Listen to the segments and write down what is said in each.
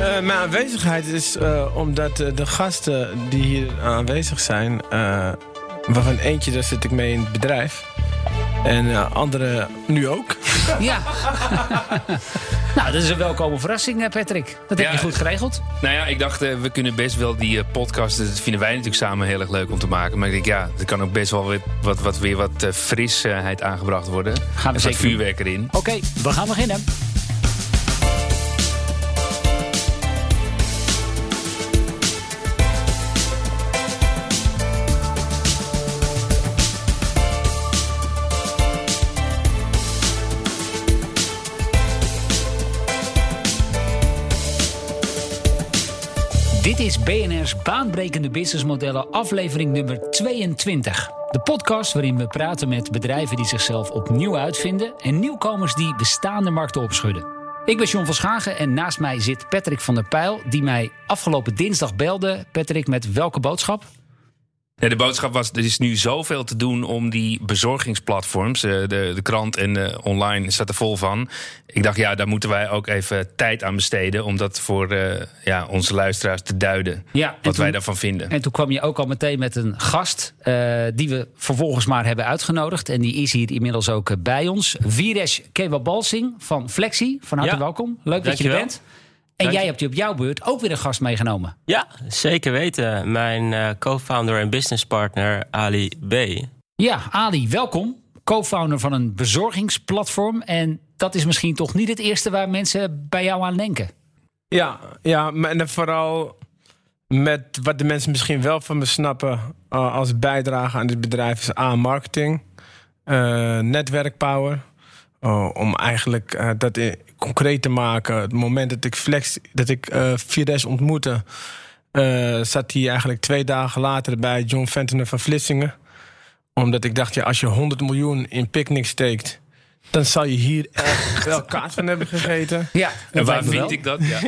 Uh, mijn aanwezigheid is uh, omdat uh, de gasten die hier aanwezig zijn... waarvan eentje, daar zit ik mee in het bedrijf... En andere nu ook. Ja. nou, dat is een welkome verrassing, Patrick. Dat heb je goed geregeld. Nou ja, ik dacht, we kunnen best wel die podcast... dat vinden wij natuurlijk samen heel erg leuk om te maken. Maar ik denk, ja, er kan ook best wel weer wat, wat, weer wat frisheid aangebracht worden. Gaan we er zit vuurwerk erin. Oké, we gaan beginnen. Dit is BNR's Baanbrekende Businessmodellen, aflevering nummer 22. De podcast waarin we praten met bedrijven die zichzelf opnieuw uitvinden en nieuwkomers die bestaande markten opschudden. Ik ben John van Schagen en naast mij zit Patrick van der Pijl, die mij afgelopen dinsdag belde. Patrick, met welke boodschap? Ja, de boodschap was: er is nu zoveel te doen om die bezorgingsplatforms. Eh, de, de krant en de online staat er vol van. Ik dacht, ja, daar moeten wij ook even tijd aan besteden. om dat voor uh, ja, onze luisteraars te duiden. Ja, wat wij daarvan vinden. En toen kwam je ook al meteen met een gast. Uh, die we vervolgens maar hebben uitgenodigd. En die is hier inmiddels ook bij ons. Viresh Kewabalsing van Flexi. Van harte welkom. Leuk dat je er bent. En jij hebt op jouw beurt ook weer een gast meegenomen. Ja, zeker weten. Mijn uh, co-founder en businesspartner Ali B. Ja, Ali, welkom. Co-founder van een bezorgingsplatform. En dat is misschien toch niet het eerste waar mensen bij jou aan denken. Ja, ja en vooral met wat de mensen misschien wel van me snappen uh, als bijdrage aan dit bedrijf is A, marketing, uh, netwerkpower. Uh, om eigenlijk dat concreet te maken. Het moment dat ik Flex, dat ik uh, Fides ontmoette, uh, zat hij eigenlijk twee dagen later bij John Fentner van Vlissingen. Omdat ik dacht, ja, als je 100 miljoen in picknick steekt dan zal je hier echt wel kaas van hebben gegeten. Ja, en waar vind ik dat? Ja.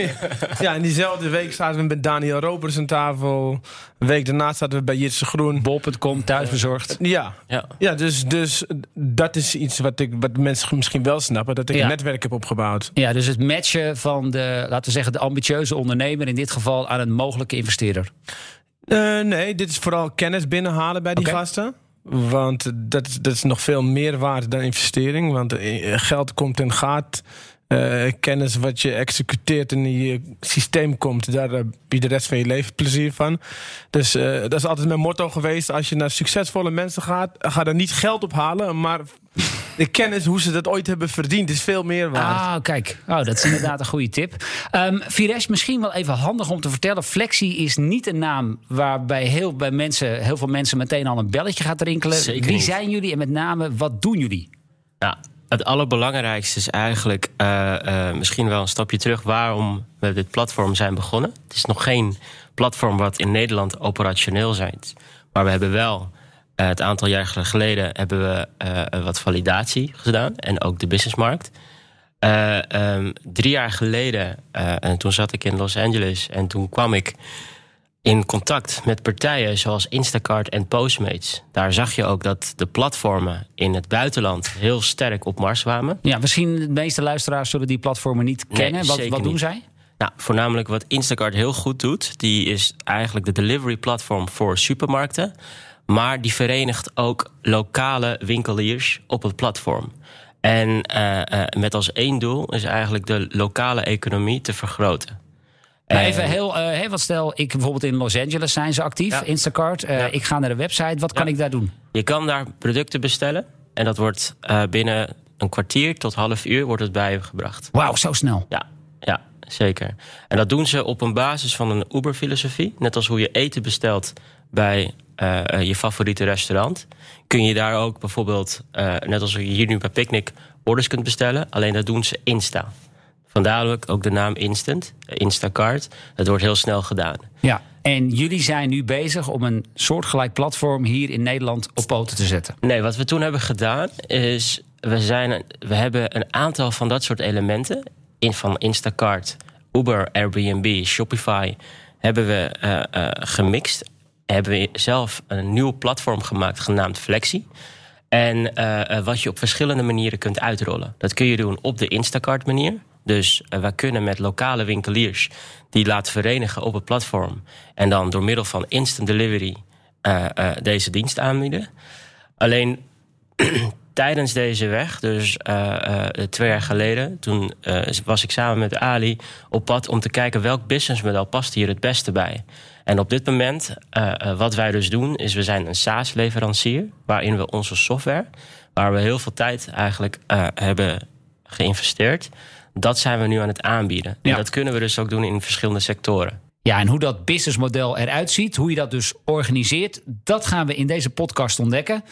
ja, in diezelfde week zaten we met Daniel Ropers aan tafel. Een week daarna zaten we bij Jitse Groen. Bol.com, thuisbezorgd. Ja, ja. ja dus, dus dat is iets wat, ik, wat mensen misschien wel snappen. Dat ik een netwerk heb opgebouwd. Ja, dus het matchen van de, laten we zeggen, de ambitieuze ondernemer... in dit geval aan een mogelijke investeerder. Uh, nee, dit is vooral kennis binnenhalen bij die gasten. Want dat, dat is nog veel meer waard dan investering. Want eh, geld komt en gaat. Uh, kennis wat je executeert en in je systeem komt, daar heb je de rest van je leven plezier van. Dus uh, dat is altijd mijn motto geweest. Als je naar succesvolle mensen gaat, ga er niet geld ophalen, maar de kennis hoe ze dat ooit hebben verdiend is veel meer waard. Ah, kijk. Oh, dat is inderdaad een goede tip. Um, Vires, misschien wel even handig om te vertellen. Flexi is niet een naam waarbij heel, bij mensen, heel veel mensen meteen al een belletje gaat rinkelen. Zeker Wie zijn jullie en met name wat doen jullie? Ja, het allerbelangrijkste is eigenlijk uh, uh, misschien wel een stapje terug waarom we dit platform zijn begonnen. Het is nog geen platform wat in Nederland operationeel is. Maar we hebben wel uh, het aantal jaar geleden hebben we wat validatie gedaan en ook de businessmarkt. Um, drie jaar geleden, en toen zat ik in Los Angeles en toen kwam ik in contact met partijen zoals Instacart en Postmates. Daar zag je ook dat de platformen in het buitenland heel sterk op Mars kwamen. Ja, misschien de meeste luisteraars zullen die platformen niet kennen. wat, wat doen zij? Nou, voornamelijk wat Instacart heel goed doet, die is eigenlijk de delivery platform voor supermarkten. Maar die verenigt ook lokale winkeliers op het platform. En uh, uh, met als één doel is eigenlijk de lokale economie te vergroten. Even heel, uh, wat stel, ik bijvoorbeeld in Los Angeles zijn ze actief, Instacart. Uh, Ik ga naar de website, wat kan ik daar doen? Je kan daar producten bestellen en dat wordt uh, binnen een kwartier tot half uur wordt het bij je gebracht. Wauw, zo snel. Ja, ja, zeker. En dat doen ze op een basis van een Uber-filosofie. Net als hoe je eten bestelt bij je favoriete restaurant. Kun je daar ook bijvoorbeeld, net als je hier nu bij Picnic, orders kunt bestellen. Alleen dat doen ze Insta. Vandaar ook de naam Instant, Instacart. Het wordt heel snel gedaan. Ja, en jullie zijn nu bezig om een soortgelijk platform hier in Nederland op poten te zetten. Nee, wat we toen hebben gedaan is... we, zijn, we hebben een aantal van dat soort elementen... In, van Instacart, Uber, Airbnb, Shopify... hebben we uh, uh, gemixt. Hebben we zelf een nieuw platform gemaakt genaamd Flexi... En uh, wat je op verschillende manieren kunt uitrollen. Dat kun je doen op de Instacart manier Dus uh, wij kunnen met lokale winkeliers die laten verenigen op het platform. En dan door middel van instant delivery uh, deze dienst aanbieden. Alleen tijdens deze weg, dus twee jaar geleden, toen was ik samen met Ali op pad om te kijken welk businessmodel past hier het beste bij. En op dit moment, wat wij dus doen, is we zijn een SaaS-leverancier waarin we onze software, waar we heel veel tijd eigenlijk hebben geïnvesteerd, dat zijn we nu aan het aanbieden. En dat kunnen we dus ook doen in verschillende sectoren. Ja, en hoe dat businessmodel eruit ziet, hoe je dat dus organiseert, dat gaan we in deze podcast ontdekken.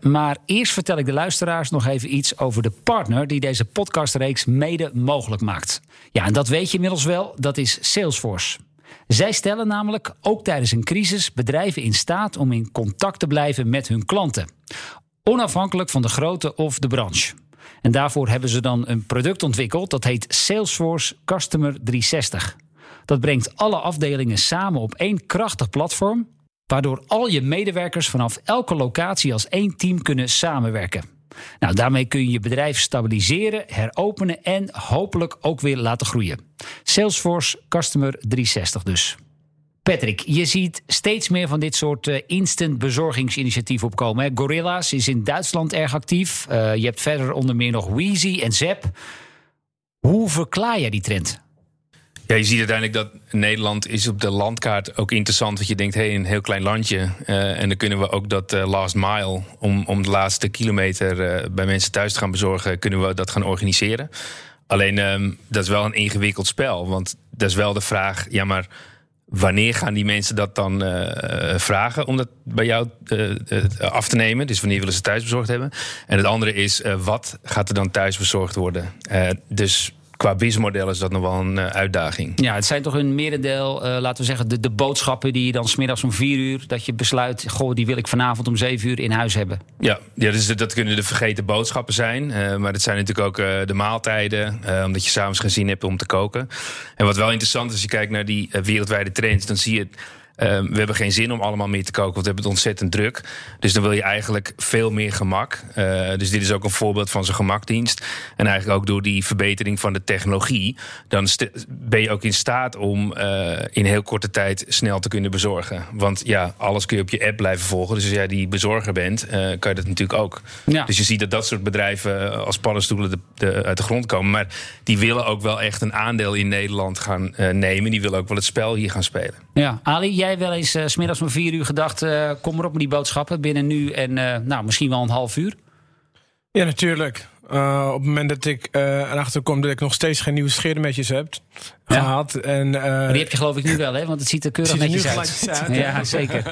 Maar eerst vertel ik de luisteraars nog even iets over de partner die deze podcastreeks mede mogelijk maakt. Ja, en dat weet je inmiddels wel, dat is Salesforce. Zij stellen namelijk ook tijdens een crisis bedrijven in staat om in contact te blijven met hun klanten. Onafhankelijk van de grootte of de branche. En daarvoor hebben ze dan een product ontwikkeld dat heet Salesforce Customer 360. Dat brengt alle afdelingen samen op één krachtig platform, waardoor al je medewerkers vanaf elke locatie als één team kunnen samenwerken. Nou, daarmee kun je je bedrijf stabiliseren, heropenen en hopelijk ook weer laten groeien. Salesforce Customer 360 dus. Patrick, je ziet steeds meer van dit soort uh, instant bezorgingsinitiatieven opkomen. Hè? Gorilla's is in Duitsland erg actief. Uh, je hebt verder onder meer nog Wheezy en Zep. Hoe verklaar jij die trend? Ja, je ziet uiteindelijk dat Nederland is op de landkaart ook interessant. Dat je denkt, hé, hey, een heel klein landje. Uh, en dan kunnen we ook dat last mile, om, om de laatste kilometer bij mensen thuis te gaan bezorgen, kunnen we dat gaan organiseren. Alleen, ehm, dat is wel een ingewikkeld spel. Want dat is wel de vraag, ja, maar Wanneer gaan die mensen dat dan uh, vragen om dat bij jou uh, af te nemen? Dus wanneer willen ze thuis bezorgd hebben? En het andere is, wat gaat er dan thuis bezorgd worden? dus qua businessmodel is dat nog wel een uitdaging. Ja, het zijn toch een merendeel, laten we zeggen, de, de boodschappen die je dan smiddags om vier uur, dat je besluit, goh, die wil ik vanavond om zeven uur in huis hebben. Ja, ja dus dat kunnen de vergeten boodschappen zijn. maar dat zijn natuurlijk ook de maaltijden, omdat je s'avonds geen zin hebt om te koken. En wat wel interessant is, als je kijkt naar die wereldwijde trends, dan zie je Ehm, we hebben geen zin om allemaal meer te koken, want we hebben het ontzettend druk. Dus dan wil je eigenlijk veel meer gemak. Uh, dus dit is ook een voorbeeld van zo'n gemakdienst. En eigenlijk ook door die verbetering van de technologie, dan ben je ook in staat om uh, in heel korte tijd snel te kunnen bezorgen. Want ja, alles kun je op je app blijven volgen. Dus als jij die bezorger bent, uh, kan je dat natuurlijk ook. Ja. Dus je ziet dat dat soort bedrijven als paddenstoelen de, de, uit de grond komen. Maar die willen ook wel echt een aandeel in Nederland gaan nemen. Die willen ook wel het spel hier gaan spelen. Ja, Ali, jij wel eens uh, smiddags om vier uur gedacht... Uh, kom maar op met die boodschappen binnen nu en uh, nou, misschien wel een half uur? Ja, natuurlijk. op het moment dat ik erachter kom dat ik nog steeds geen nieuwe scheermetjes heb ja. gehad. En, die heb je geloof ik nu wel, hè? Want het ziet er keurig ziet er netjes uit. uit. ja, zeker.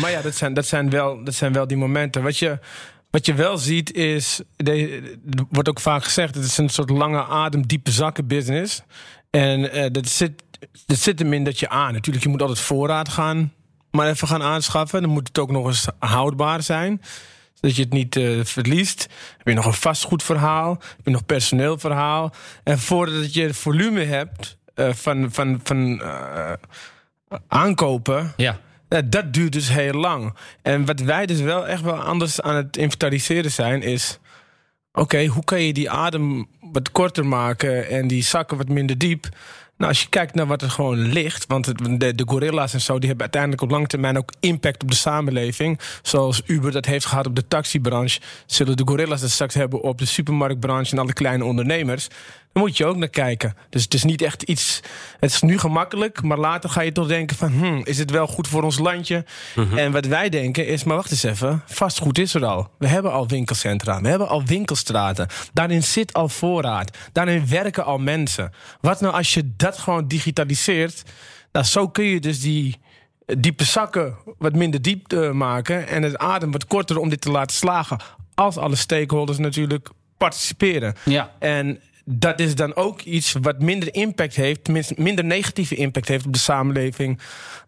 maar ja, dat zijn, dat, zijn wel, dat zijn wel die momenten. Wat je... Wat je wel ziet is, er wordt ook vaak gezegd, het is een soort lange adem, diepe zakken business. En dat zit het zit hem in dat je aan. natuurlijk, je moet altijd voorraad gaan, maar even gaan aanschaffen. Dan moet het ook nog eens houdbaar zijn zodat je het niet uh, verliest. Heb je nog een vastgoedverhaal, heb je nog personeelverhaal. En voordat je volume hebt uh, van, van, van uh, aankopen, ja. dat duurt dus heel lang. En wat wij dus wel echt wel anders aan het inventariseren zijn, is... Oké, hoe kan je die adem wat korter maken en die zakken wat minder diep... Nou, als je kijkt naar wat er gewoon ligt, want de, de gorilla's en zo, die hebben uiteindelijk op lange termijn ook impact op de samenleving. Zoals Uber dat heeft gehad op de taxibranche, zullen de gorilla's dat straks hebben op de supermarktbranche en alle kleine ondernemers. Moet je ook naar kijken. Dus het is niet echt iets. Het is nu gemakkelijk, maar later ga je toch denken: van, hmm, is het wel goed voor ons landje? Mhm. En wat wij denken is: maar wacht eens even, vastgoed is er al. We hebben al winkelcentra, we hebben al winkelstraten. Daarin zit al voorraad. Daarin werken al mensen. Wat nou als je dat gewoon digitaliseert? Nou, zo kun je dus die diepe zakken wat minder diep uh, maken en het adem wat korter om dit te laten slagen. Als alle stakeholders natuurlijk participeren. Ja. En dat is dan ook iets wat minder impact heeft, minder negatieve impact heeft op de samenleving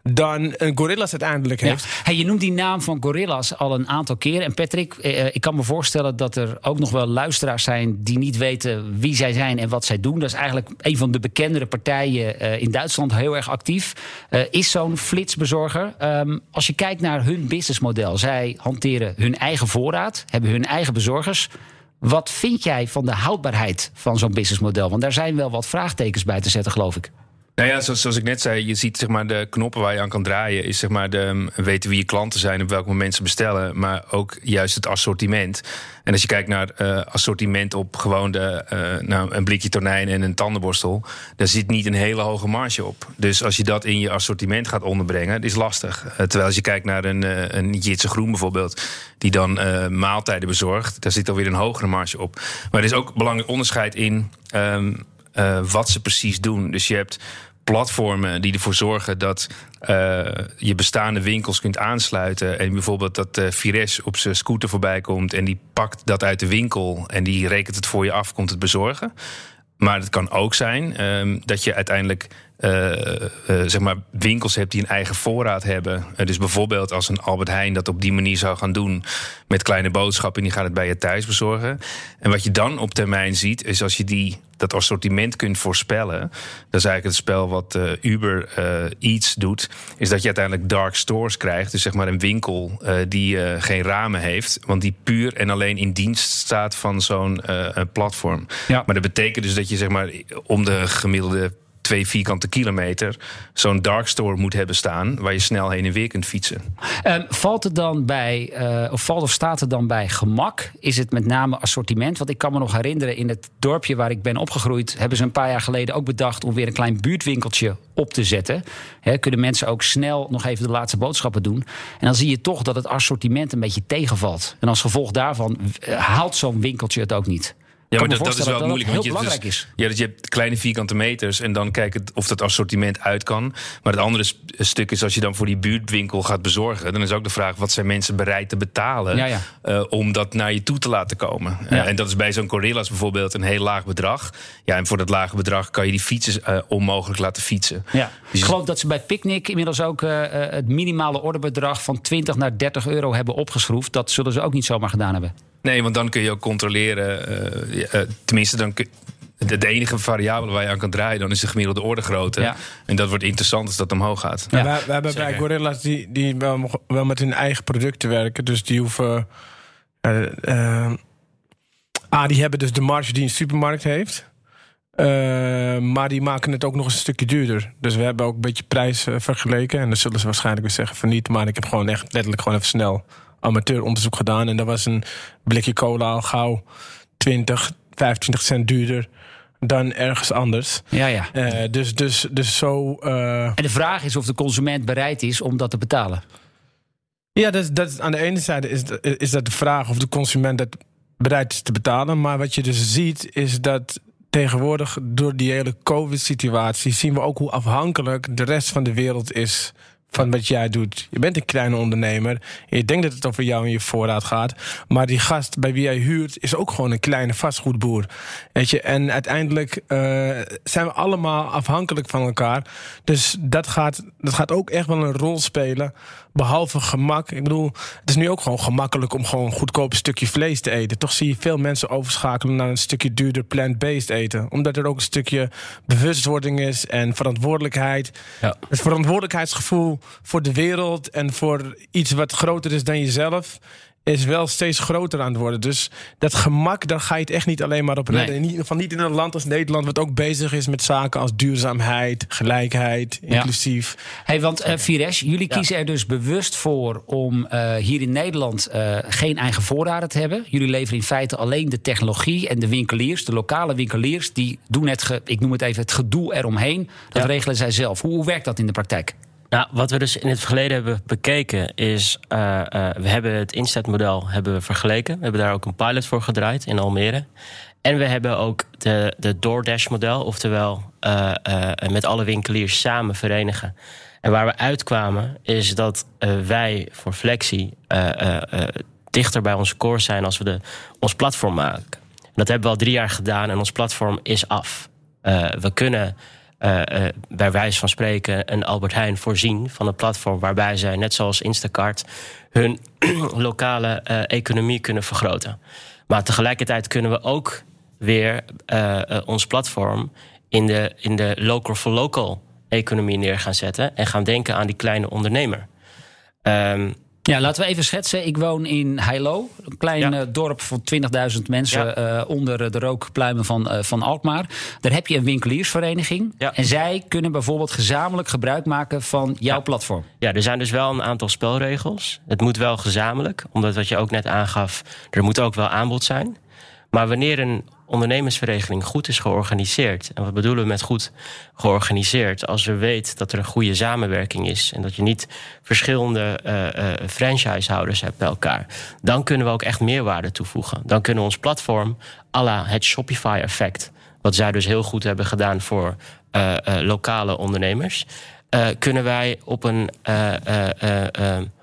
dan een Gorillas uiteindelijk heeft. Ja. Hey, je noemt die naam van Gorillas al een aantal keren. En Patrick, eh, eh, ik kan me voorstellen dat er ook nog wel luisteraars zijn die niet weten wie zij zijn en wat zij doen. Dat is eigenlijk een van de bekendere partijen uh, in Duitsland heel erg actief. Uh, is zo'n flitsbezorger. Um, als je kijkt naar hun businessmodel, zij hanteren hun eigen voorraad, hebben hun eigen bezorgers. Wat vind jij van de houdbaarheid van zo'n businessmodel? Want daar zijn wel wat vraagtekens bij te zetten, geloof ik. Nou ja, zoals, ik net zei, je ziet zeg maar, de knoppen waar je aan kan draaien. Is zeg maar de, mm, weten wie je klanten zijn, op welk moment ze bestellen. Maar ook juist het assortiment. En als je kijkt naar uh, assortiment op gewoon de, uh, nou, een blikje tonijn en een tandenborstel. Daar zit niet een hele hoge marge op. Dus als je dat in je assortiment gaat onderbrengen, is lastig. Uh, terwijl als je kijkt naar een, een Jitse Groen bijvoorbeeld. Die dan maaltijden bezorgt. Daar zit alweer een hogere marge op. Maar er is ook belangrijk onderscheid in. Um, wat ze precies doen. Dus je hebt platformen die ervoor zorgen dat uh, je bestaande winkels kunt aansluiten. En bijvoorbeeld dat uh, Vires op zijn scooter voorbij komt en die pakt dat uit de winkel en die rekent het voor je af, komt het bezorgen. Maar het kan ook zijn um, dat je uiteindelijk uh, zeg maar winkels hebt die een eigen voorraad hebben. Uh, dus bijvoorbeeld als een Albert Heijn dat op die manier zou gaan doen met kleine boodschappen en die gaat het bij je thuis bezorgen. En wat je dan op termijn ziet, is als je die dat assortiment kunt voorspellen. Dat is eigenlijk het spel wat uh, Uber uh, Eats doet. Is dat je uiteindelijk dark stores krijgt. Dus zeg maar een winkel uh, die geen ramen heeft. Want die puur en alleen in dienst staat van zo'n platform. Ja. Maar dat betekent dus dat je zeg maar om de gemiddelde twee vierkante kilometer zo'n darkstore moet hebben staan waar je snel heen en weer kunt fietsen. Um, valt het dan bij, uh, of valt of staat het dan bij gemak? Is het met name assortiment? Want ik kan me nog herinneren, in het dorpje waar ik ben opgegroeid, hebben ze een paar jaar geleden ook bedacht om weer een klein buurtwinkeltje op te zetten. Kunnen mensen ook snel nog even de laatste boodschappen doen. En dan zie je toch dat het assortiment een beetje tegenvalt. En als gevolg daarvan uh, haalt zo'n winkeltje het ook niet. Ja, maar dat, dat, is wel moeilijk. want je, dus. Ja, dat je hebt kleine vierkante meters en dan kijken of dat assortiment uit kan. Maar het andere stuk is als je dan voor die buurtwinkel gaat bezorgen, dan is ook de vraag: wat zijn mensen bereid te betalen ja, ja. Uh, om dat naar je toe te laten komen? Ja. Uh, en dat is bij zo'n Gorillas bijvoorbeeld een heel laag bedrag. Ja, en voor dat lage bedrag kan je die fietsen uh, onmogelijk laten fietsen. Ja. Dus ik geloof dat ze bij Picnic inmiddels ook het minimale orderbedrag van 20 naar 30 euro hebben opgeschroefd. Dat zullen ze ook niet zomaar gedaan hebben. Nee, want dan kun je ook controleren. Uh, uh, tenminste, dan kun, de, de, enige variabele waar je aan kan draaien, dan is de gemiddelde ordegrootte. Ja. En dat wordt interessant als dat omhoog gaat. Ja, ja. We, hebben bij Gorilla's die, die wel, wel met hun eigen producten werken. Dus die hoeven. Uh, ah, die hebben dus de marge die een supermarkt heeft. maar die maken het ook nog een stukje duurder. Dus we hebben ook een beetje prijs vergeleken. En dan zullen ze waarschijnlijk weer zeggen van niet. Maar ik heb gewoon echt letterlijk gewoon even snel amateuronderzoek gedaan. En dat was een blikje cola al gauw 20, 25 cent duurder dan ergens anders. Ja, ja. Uh, dus, dus, dus zo. Uh... En de vraag is of de consument bereid is om dat te betalen. Ja, dat, dat, aan de ene zijde is, is dat de vraag of de consument dat bereid is te betalen. Maar wat je dus ziet, is dat tegenwoordig door die hele COVID-situatie zien we ook hoe afhankelijk de rest van de wereld is van wat jij doet. Je bent een kleine ondernemer. je denkt dat het over jou en je voorraad gaat. Maar die gast bij wie jij huurt is ook gewoon een kleine vastgoedboer. Weet je, en uiteindelijk uh, zijn we allemaal afhankelijk van elkaar. Dus dat gaat, dat gaat ook echt wel een rol spelen. Behalve gemak. Ik bedoel, het is nu ook gewoon gemakkelijk om gewoon een goedkoop stukje vlees te eten. Toch zie je veel mensen overschakelen naar een stukje duurder plant-based eten. Omdat er ook een stukje bewustwording is en verantwoordelijkheid. Ja. Het verantwoordelijkheidsgevoel voor de wereld en voor iets wat groter is dan jezelf is wel steeds groter aan het worden. Dus dat gemak, daar ga je het echt niet alleen maar op redden. Nee. In ieder geval niet in een land als Nederland... wat ook bezig is met zaken als duurzaamheid, gelijkheid, inclusief. Hey, want uh, Vires, jullie ja. kiezen er dus bewust voor... om uh, hier in Nederland uh, geen eigen voorraden te hebben. Jullie leveren in feite alleen de technologie en de winkeliers... de lokale winkeliers, die doen het, ge, ik noem het even, het gedoe eromheen. Dat ja. regelen zij zelf. Hoe, hoe werkt dat in de praktijk? Nou, wat we dus in het verleden hebben bekeken is, uh, uh, we hebben het Instat-model hebben we vergeleken. We hebben daar ook een pilot voor gedraaid in Almere. En we hebben ook de, de DoorDash-model, oftewel uh, met alle winkeliers samen verenigen. En waar we uitkwamen is dat wij voor Flexi dichter bij onze core zijn als we de, ons platform maken. En dat hebben we al drie jaar gedaan en ons platform is af. we kunnen bij wijze van spreken een Albert Heijn voorzien van een platform waarbij zij, net zoals Instacart, hun lokale uh, economie kunnen vergroten. Maar tegelijkertijd kunnen we ook weer ons platform in de, in de local for local economie neer gaan zetten en gaan denken aan die kleine ondernemer. Um, Ja, laten we even schetsen. Ik woon in Heilo, een klein Ja. eh, dorp van 20.000 mensen Ja. eh, onder de rookpluimen van, eh, van Alkmaar. Daar heb je een winkeliersvereniging. Ja. En zij kunnen bijvoorbeeld gezamenlijk gebruik maken van jouw platform. Ja, er zijn dus wel een aantal spelregels. Het moet wel gezamenlijk, omdat wat je ook net aangaf, er moet ook wel aanbod zijn. Maar wanneer een ondernemersvereniging goed is georganiseerd, en wat bedoelen we met goed georganiseerd? Als er weet dat er een goede samenwerking is en dat je niet verschillende eh, eh, franchisehouders hebt bij elkaar, dan kunnen we ook echt meerwaarde toevoegen. Dan kunnen we ons platform, à la het Shopify-effect, wat zij dus heel goed hebben gedaan voor eh, lokale ondernemers, kunnen wij op een,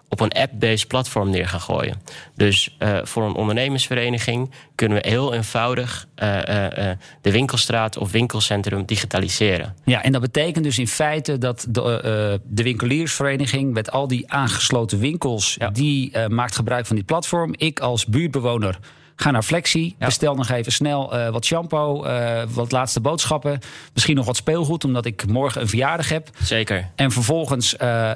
op een app-based platform neer gaan gooien. Dus eh, voor een ondernemersvereniging kunnen we heel eenvoudig eh, eh, de winkelstraat of winkelcentrum digitaliseren. Ja, en dat betekent dus in feite dat de, de winkeliersvereniging met al die aangesloten winkels, Ja. die maakt gebruik van dit platform. Ik als buurtbewoner ga naar Flexi, bestel nog even snel eh, wat shampoo, eh, wat laatste boodschappen, misschien nog wat speelgoed, omdat ik morgen een verjaardag heb. Zeker. En vervolgens, eh,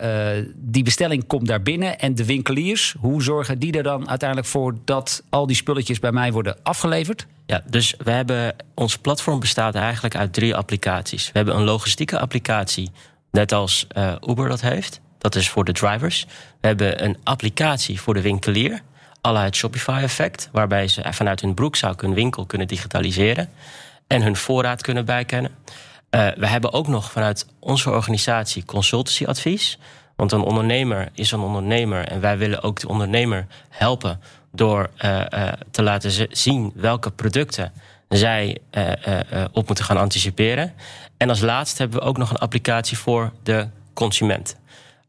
die bestelling komt daar binnen. En de winkeliers, hoe zorgen die er dan uiteindelijk voor dat al die spulletjes bij mij worden afgeleverd? Ja, dus we hebben, ons platform bestaat eigenlijk uit drie applicaties. We hebben een logistieke applicatie, net als Uber dat heeft. Dat is voor de drivers. We hebben een applicatie voor de winkelier, la het Shopify-effect, waarbij ze vanuit hun broekzak hun winkel kunnen digitaliseren en hun voorraad kunnen bijkennen. Eh, we hebben ook nog vanuit onze organisatie consultancyadvies. Want een ondernemer is een ondernemer en wij willen ook de ondernemer helpen door eh, eh, te laten zien welke producten zij op moeten gaan anticiperen. En als laatste hebben we ook nog een applicatie voor de consument.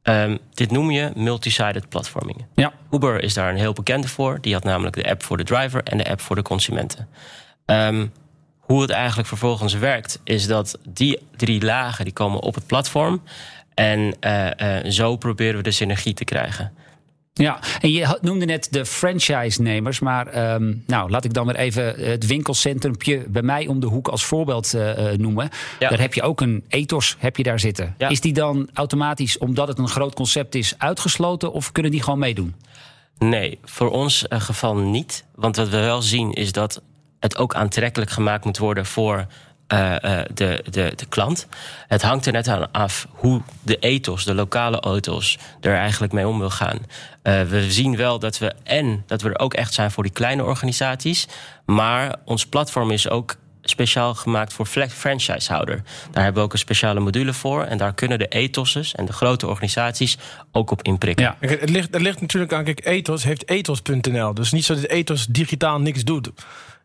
Ehm, dit noem je multi-sided platforming. Ja. Uber is daar een heel bekende voor. Die had namelijk de app voor de driver en de app voor de consumenten. Ehm, hoe het eigenlijk vervolgens werkt, is dat die drie lagen die komen op het platform. En eh, eh, zo proberen we de synergie te krijgen. Ja, en je noemde net de franchise-nemers. Maar ehm, nou, laat ik dan weer even het winkelcentrumpje bij mij om de hoek als voorbeeld eh, eh, noemen. Ja. Daar heb je ook een ethos heb je daar zitten. Ja. Is die dan automatisch, omdat het een groot concept is, uitgesloten? Of kunnen die gewoon meedoen? Nee, voor ons eh, geval niet. Want wat we wel zien is dat het ook aantrekkelijk gemaakt moet worden voor eh, eh, de, de, de klant. Het hangt er net aan af hoe de ethos, de lokale ethos, er eigenlijk mee om wil gaan. Eh, we zien wel dat we en dat we er ook echt zijn voor die kleine organisaties. Maar ons platform is ook speciaal gemaakt voor franchisehouder. Daar hebben we ook een speciale module voor. En daar kunnen de ethoses en de grote organisaties ook op inprikken. Ja. Het, ligt, het ligt natuurlijk aan, kijk, Ethos heeft ethos.nl. Dus niet zo dat Ethos digitaal niks doet.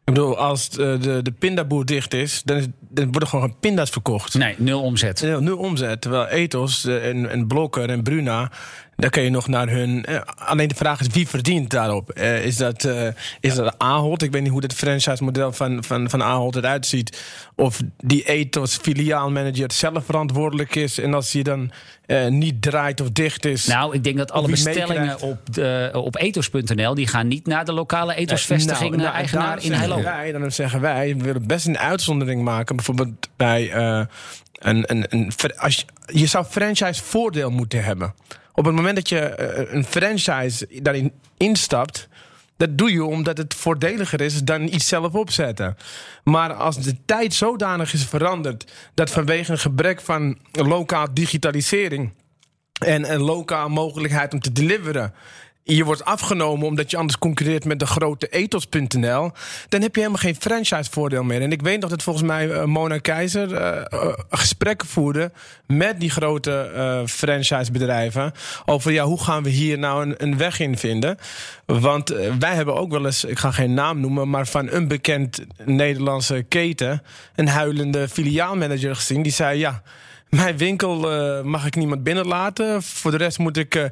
Ik bedoel, als de, de, de pindaboer dicht is, dan, is, dan worden gewoon pinda's verkocht. Nee, nul omzet. Heel nul omzet. Terwijl Ethos eh, en, en Blokker en Bruna, daar kun je nog naar hun. eh, alleen de vraag is wie verdient daarop? Eh, is dat, eh, is dat Ahold? Ik weet niet hoe het franchise-model van, van, van Ahold eruit ziet. Of die Ethos filiaalmanager zelf verantwoordelijk is. En als hij dan eh, niet draait of dicht is. Nou, ik denk dat alle bestellingen op, de, op ethos.nl... die gaan niet naar de lokale ethosvestiging, Nou, naar nou, eigenaar in Heilo. Wij, dan zeggen wij, we willen best een uitzondering maken. Bijvoorbeeld bij eh, een, een, een, als je, je zou franchise voordeel moeten hebben. Op het moment dat je eh, een franchise daarin instapt. Dat doe je omdat het voordeliger is dan iets zelf opzetten. Maar als de tijd zodanig is veranderd dat vanwege een gebrek van lokaal digitalisering en een lokaal mogelijkheid om te deliveren. Je wordt afgenomen omdat je anders concurreert met de grote ethos.nl. Dan heb je helemaal geen franchise-voordeel meer. En ik weet nog dat volgens mij eh, Mona Keizer eh, eh, gesprekken voerde met die grote eh franchisebedrijven. Over ja, hoe gaan we hier nou een, weg in vinden? Want wij hebben ook wel eens, ik ga geen naam noemen, maar van een bekend Nederlandse keten. een huilende filiaalmanager gezien. Die zei ja. Mijn winkel mag ik niemand binnenlaten. Voor de rest moet ik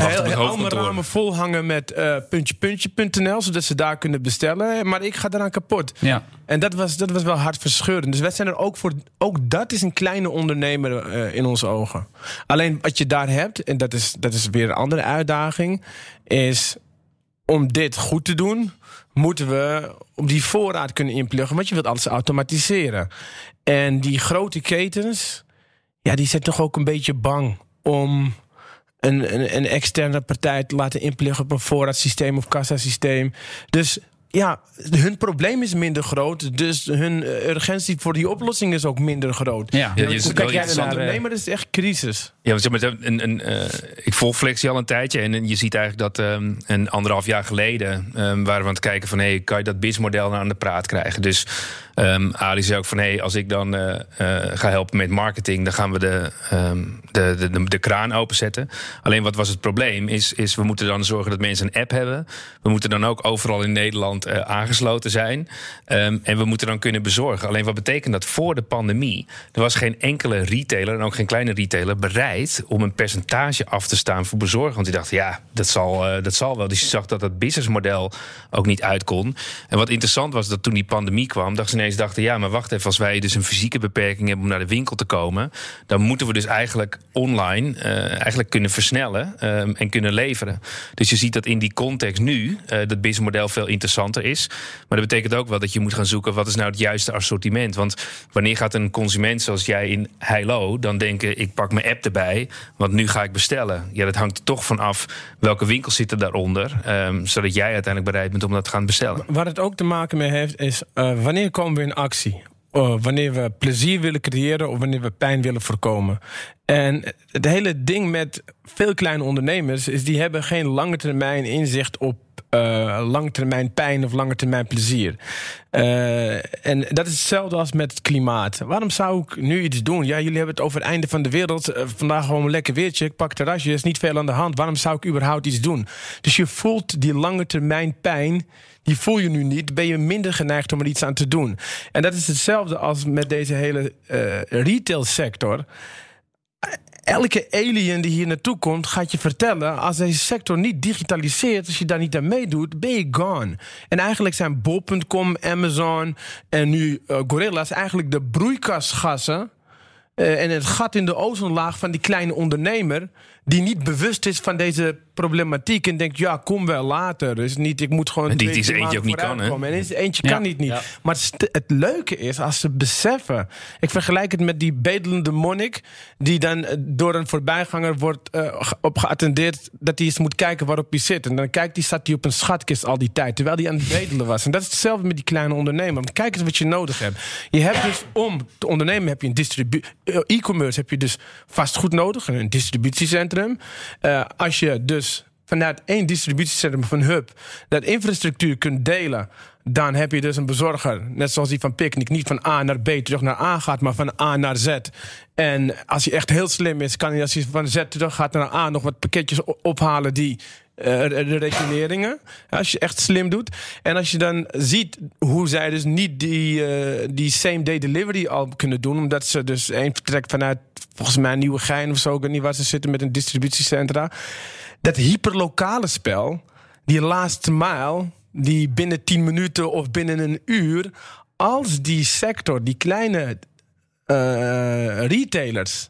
heel, het heel, al mijn hoofdkantoor. ramen volhangen met eh puntje, puntje.nl, zodat ze daar kunnen bestellen. Maar ik ga eraan kapot. Ja. En dat was, dat was wel hartverscheurend. Dus wij zijn er ook voor. Ook dat is een kleine ondernemer eh, in onze ogen. Alleen wat je daar hebt, en dat is, dat is weer een andere uitdaging, is om dit goed te doen, moeten we op die voorraad kunnen inpluggen. Want je wilt alles automatiseren. En die grote ketens, ja, die zijn toch ook een beetje bang om een, een, een externe partij te laten inpluggen op een voorraadsysteem of kassasysteem. Dus ja, hun probleem is minder groot. Dus hun eh, urgentie voor die oplossing is ook minder groot. Ja. Ja, je- kijk jij interessant, ernaar? eh, Nee, maar dat is echt crisis. Ja, want zeg maar, een, een, eh, ik volg Flexie al een tijdje. En, je ziet eigenlijk dat ehm, een anderhalf jaar geleden ehm, waren we aan het kijken van hey, kan je dat BIS-model nou aan de praat krijgen? Dus ehm Ali zei ook van hey, als ik dan eh, eh, ga helpen met marketing, dan gaan we de, ehm, de, de, de, de kraan openzetten. Alleen wat was het probleem? Is, is we moeten dan zorgen dat mensen een app hebben. We moeten dan ook overal in Nederland eh, aangesloten zijn. Ehm, en we moeten dan kunnen bezorgen. Alleen wat betekent dat voor de pandemie? Er was geen enkele retailer en ook geen kleine retailer bereid om een percentage af te staan voor bezorgen. Want die dachten, ja, dat zal, dat zal wel. Dus je zag dat dat businessmodel ook niet uit kon. En wat interessant was, dat toen die pandemie kwam, dachten ze dachten, ja, maar wacht even, als wij dus een fysieke beperking hebben om naar de winkel te komen, dan moeten we dus eigenlijk online eh, eigenlijk kunnen versnellen ehm, en kunnen leveren. Dus je ziet dat in die context nu eh, dat businessmodel veel interessanter is. Maar dat betekent ook wel dat je moet gaan zoeken wat is nou het juiste assortiment. Want wanneer gaat een consument zoals jij in Heilo dan denken: ik pak mijn app erbij, want nu ga ik bestellen. Ja, dat hangt er toch van af welke winkels zitten daaronder, ehm, zodat jij uiteindelijk bereid bent om dat te gaan bestellen. Waar het ook te maken mee heeft, is eh, wanneer komen we in actie? Uh, wanneer we plezier willen creëren of wanneer we pijn willen voorkomen. En het hele ding met veel kleine ondernemers is die hebben geen lange termijn inzicht op uh, lange termijn pijn of lange termijn plezier. Uh, en dat is hetzelfde als met het klimaat. Waarom zou ik nu iets doen? Ja, jullie hebben het over het einde van de wereld. Uh, vandaag gewoon een lekker weertje. Ik pak terrasje, er is niet veel aan de hand. Waarom zou ik überhaupt iets doen? Dus je voelt die lange termijn pijn die voel je nu niet, ben je minder geneigd om er iets aan te doen. En dat is hetzelfde als met deze hele uh, retailsector. Elke alien die hier naartoe komt, gaat je vertellen: als deze sector niet digitaliseert, als je daar niet aan meedoet, ben je gone. En eigenlijk zijn Bol.com, Amazon en nu uh, Gorilla's eigenlijk de broeikasgassen. Uh, en het gat in de ozonlaag van die kleine ondernemer. Die niet bewust is van deze problematiek. en denkt: ja, kom wel later. Dus niet, ik moet gewoon. En die is eentje ook niet kan, hè? En is eentje ja. kan niet. niet. Ja. Maar het, het, leuke is als ze beseffen. Ik vergelijk het met die bedelende monnik. die dan door een voorbijganger wordt uh, op geattendeerd. dat hij eens moet kijken waarop hij zit. En dan kijkt hij, staat hij op een schatkist al die tijd. terwijl hij aan het bedelen was. En dat is hetzelfde met die kleine ondernemer. Kijk eens wat je nodig hebt. Je hebt dus om te ondernemen heb je een distributie. E-commerce heb je dus vastgoed nodig, een distributiecentrum. Uh, als je dus vanuit één distributiecentrum van Hub dat infrastructuur kunt delen, dan heb je dus een bezorger, net zoals die van Picnic, niet van A naar B terug naar A gaat, maar van A naar Z. En als je echt heel slim is, kan hij als je van Z terug gaat naar A nog wat pakketjes ophalen die de retourneringen. Als je echt slim doet. En als je dan ziet hoe zij dus niet die, uh, die same-day delivery al kunnen doen. Omdat ze dus één vertrekt vanuit volgens mij Nieuwegein of zo. Ik weet niet waar ze zitten met een distributiecentra. Dat hyperlokale spel, die last mile, die binnen 10 minuten of binnen een uur. Als die sector, die kleine uh, retailers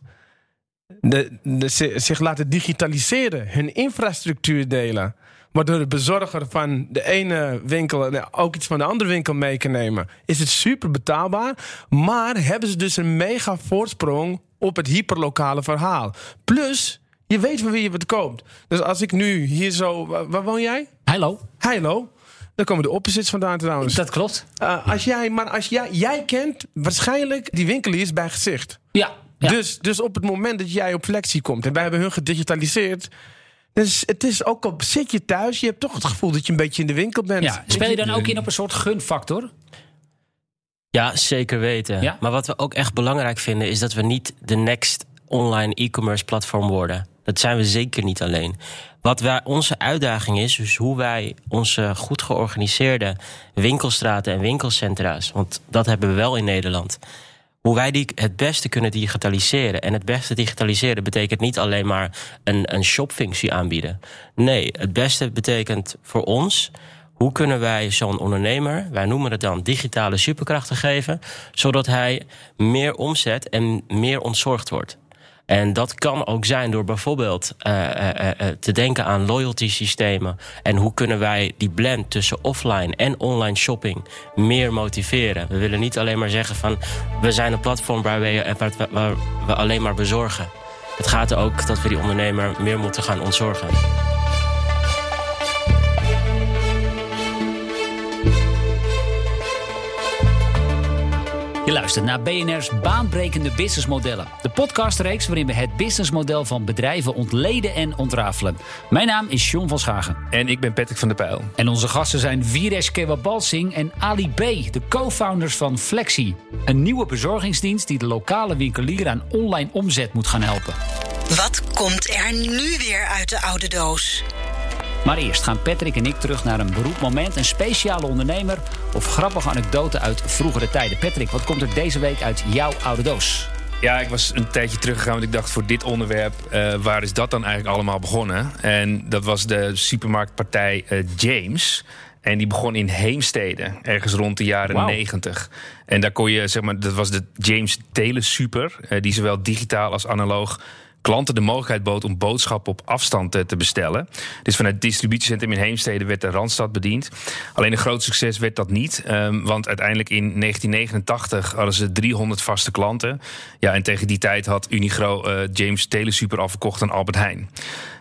de, de, zich laten digitaliseren, hun infrastructuur delen. Waardoor de bezorger van de ene winkel ook iets van de andere winkel mee kan nemen. Is het super betaalbaar. Maar hebben ze dus een mega voorsprong op het hyperlokale verhaal. Plus, je weet van wie je het koopt. Dus als ik nu hier zo. Waar woon jij? Hallo. Hallo. Dan komen de opposites vandaan trouwens. Dat klopt. Uh, als jij, maar als jij, jij kent waarschijnlijk die winkeliers bij gezicht. Ja. Ja. Dus, dus op het moment dat jij op flexie komt en wij hebben hun gedigitaliseerd. Dus het is ook al zit je thuis, je hebt toch het gevoel dat je een beetje in de winkel bent. Ja, speel je dan ook in op een soort gunfactor? Ja, zeker weten. Ja? Maar wat we ook echt belangrijk vinden is dat we niet de next online e-commerce platform worden. Dat zijn we zeker niet alleen. Wat wij, onze uitdaging is, dus hoe wij onze goed georganiseerde winkelstraten en winkelcentra's, want dat hebben we wel in Nederland, hoe wij die het beste kunnen digitaliseren. En het beste digitaliseren betekent niet alleen maar een, een shopfunctie aanbieden. Nee, het beste betekent voor ons. Hoe kunnen wij zo'n ondernemer, wij noemen het dan digitale superkrachten geven, zodat hij meer omzet en meer ontzorgd wordt? En dat kan ook zijn door bijvoorbeeld uh, uh, uh, te denken aan loyalty systemen. En hoe kunnen wij die blend tussen offline en online shopping meer motiveren? We willen niet alleen maar zeggen van we zijn een platform waar we, waar we alleen maar bezorgen. het gaat ook dat we die ondernemer meer moeten gaan ontzorgen. Luistert naar BNR's Baanbrekende Businessmodellen. De podcastreeks waarin we het businessmodel van bedrijven ontleden en ontrafelen. Mijn naam is John van Schagen. En ik ben Patrick van der Pijl. En onze gasten zijn Viresh Kewabalsing en Ali B., de co-founders van Flexi. Een nieuwe bezorgingsdienst die de lokale winkelier aan online omzet moet gaan helpen. Wat komt er nu weer uit de oude doos? Maar eerst gaan Patrick en ik terug naar een beroepmoment, een speciale ondernemer of grappige anekdote uit vroegere tijden. Patrick, wat komt er deze week uit jouw oude doos? Ja, ik was een tijdje teruggegaan, want ik dacht voor dit onderwerp, uh, waar is dat dan eigenlijk allemaal begonnen? En dat was de supermarktpartij uh, James. En die begon in Heemstede, ergens rond de jaren wow. 90. En daar kon je, zeg maar, dat was de James Telesuper, uh, die zowel digitaal als analoog klanten de mogelijkheid bood om boodschappen op afstand te bestellen. Dus vanuit het distributiecentrum in Heemstede werd de Randstad bediend. Alleen een groot succes werd dat niet. Um, want uiteindelijk in 1989 hadden ze 300 vaste klanten. Ja, en tegen die tijd had Unigro uh, James Telesuper al verkocht aan Albert Heijn.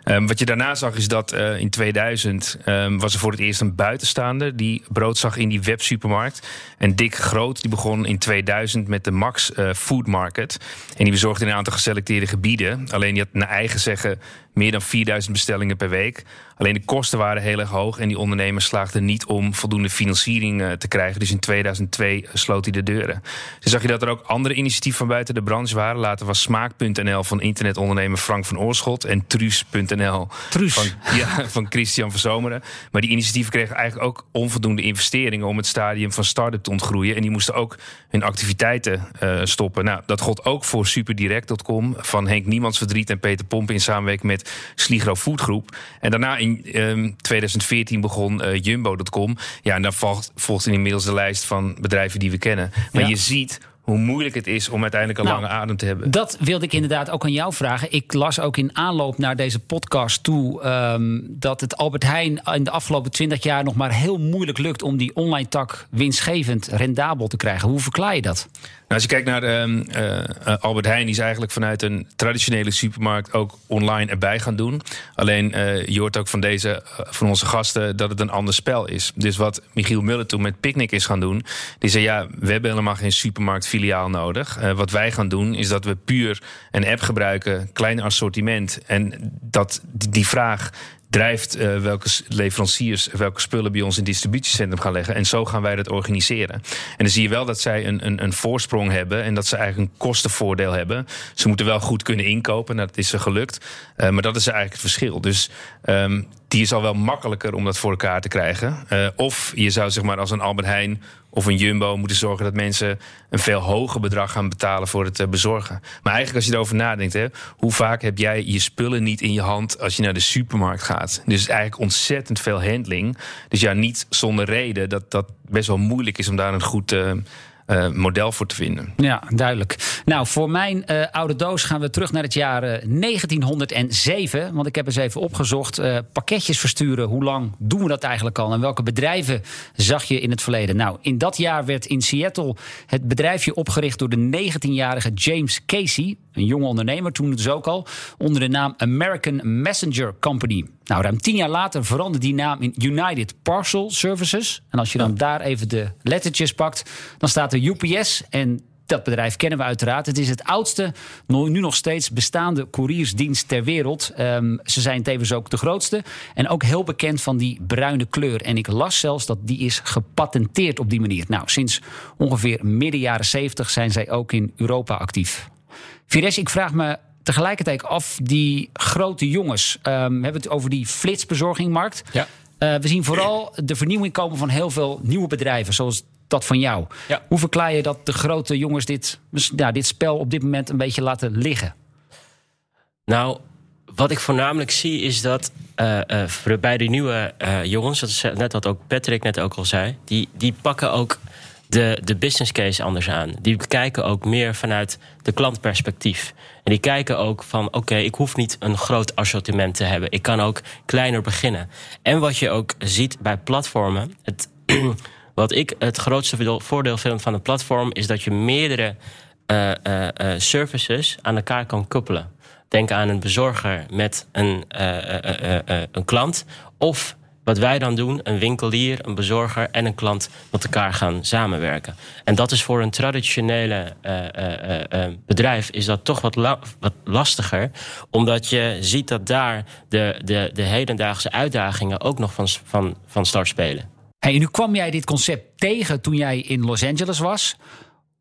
Um, wat je daarna zag is dat uh, in 2000 um, was er voor het eerst een buitenstaander die brood zag in die websupermarkt. En Dick Groot die begon in 2000 met de Max uh, Food Market. En die bezorgde in een aantal geselecteerde gebieden. Alleen die had naar eigen zeggen meer dan 4000 bestellingen per week. Alleen de kosten waren heel erg hoog en die ondernemers slaagden niet om voldoende financiering uh, te krijgen. Dus in 2002 sloot hij de deuren. Dus zag je dat er ook andere initiatieven van buiten de branche waren. Later was Smaak.nl van internetondernemer Frank van Oorschot en Truus.nl van, ja, van Christian van Zomeren. Maar die initiatieven kregen eigenlijk ook onvoldoende investeringen om het stadium van start-up te ontgroeien. En die moesten ook hun activiteiten uh, stoppen. Nou, dat gold ook voor superdirect.com van Henk Niemands Verdriet en Peter Pompen in samenwerking met Sligro Foodgroep. En daarna in um, 2014 begon uh, Jumbo.com. Ja, en daar volgt, volgt inmiddels de lijst van bedrijven die we kennen. Maar ja. je ziet hoe moeilijk het is om uiteindelijk een nou, lange adem te hebben. Dat wilde ik inderdaad ook aan jou vragen. Ik las ook in aanloop naar deze podcast toe um, dat het Albert Heijn in de afgelopen twintig jaar nog maar heel moeilijk lukt om die online tak winstgevend rendabel te krijgen. Hoe verklaar je dat? Nou, als je kijkt naar um, uh, Albert Heijn, die is eigenlijk vanuit een traditionele supermarkt ook online erbij gaan doen. Alleen uh, je hoort ook van deze, van onze gasten, dat het een ander spel is. Dus wat Michiel Muller toen met Picnic is gaan doen, die zei ja, we hebben helemaal geen supermarktfiliaal nodig. Wat wij gaan doen, is dat we puur een app gebruiken, klein assortiment. En dat die vraag drijft uh, welke leveranciers welke spullen bij ons in distributiecentrum gaan leggen. En zo gaan wij dat organiseren. En dan zie je wel dat zij een, een, een voorsprong hebben en dat ze eigenlijk een kostenvoordeel hebben. Ze moeten wel goed kunnen inkopen, nou, dat is ze gelukt. Uh, maar dat is eigenlijk het verschil. Dus um, die is al wel makkelijker om dat voor elkaar te krijgen. Uh, of je zou zeg maar als een Albert Heijn of een Jumbo moeten zorgen dat mensen een veel hoger bedrag gaan betalen voor het uh, bezorgen. Maar eigenlijk als je erover nadenkt, hè, hoe vaak heb jij je spullen niet in je hand als je naar de supermarkt gaat? Dus eigenlijk ontzettend veel handling. Dus ja, niet zonder reden dat dat best wel moeilijk is om daar een goed uh, uh, model voor te vinden. Ja, duidelijk. Nou, voor mijn uh, oude doos gaan we terug naar het jaar uh, 1907. Want ik heb eens even opgezocht. Pakketjes versturen, hoe lang doen we dat eigenlijk al? En welke bedrijven zag je in het verleden? Nou, in dat jaar werd in Seattle het bedrijfje opgericht door de 19-jarige James Casey. Een jonge ondernemer, toen dus ook al. Onder de naam American Messenger Company. Nou, ruim tien jaar later veranderde die naam in United Parcel Services. En als je dan daar even de lettertjes pakt, dan staat er UPS. En dat bedrijf kennen we uiteraard. Het is het oudste, nu nog steeds bestaande couriersdienst ter wereld. Um, ze zijn tevens ook de grootste. En ook heel bekend van die bruine kleur. En ik las zelfs dat die is gepatenteerd op die manier. Nou, sinds ongeveer midden jaren 70 zijn zij ook in Europa actief. Vires, ik vraag me tegelijkertijd af, die grote jongens. Um, we hebben het over die flitsbezorgingmarkt. Ja. Uh, we zien vooral de vernieuwing komen van heel veel nieuwe bedrijven, zoals dat van jou. Ja. Hoe verklaar je dat de grote jongens dit, dit spel op dit moment een beetje laten liggen? Nou, wat ik voornamelijk zie is dat uh, uh, bij de nieuwe jongens, dat is net wat ook Patrick net ook al zei, die, die pakken ook de, de business case anders aan. Die kijken ook meer vanuit de klantperspectief. En die kijken ook van, oké, ik hoef niet een groot assortiment te hebben. Ik kan ook kleiner beginnen. En wat je ook ziet bij platformen, het, wat ik het grootste voordeel vind van een platform, is dat je meerdere uh, uh, services aan elkaar kan koppelen. Denk aan een bezorger met een, een klant. Of wat wij dan doen, een winkelier, een bezorger en een klant met elkaar gaan samenwerken. En dat is voor een traditionele bedrijf is dat toch wat, wat, lastiger. Omdat je ziet dat daar de, de, de hedendaagse uitdagingen ook nog van, van, van start spelen. Hey, nu kwam jij dit concept tegen toen jij in Los Angeles was.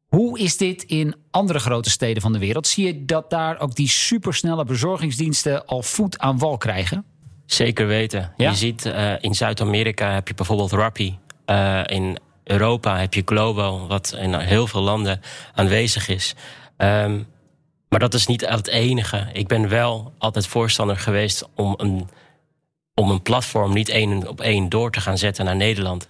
Hoe is dit in andere grote steden van de wereld? Zie je dat daar ook die supersnelle bezorgingsdiensten al voet aan wal krijgen? Zeker weten. Je ziet uh, in Zuid-Amerika heb je bijvoorbeeld Rappi. Uh, in Europa heb je Globo, wat in heel veel landen aanwezig is. Um, maar dat is niet het enige. Ik ben wel altijd voorstander geweest om een, om een platform niet één op één door te gaan zetten naar Nederland.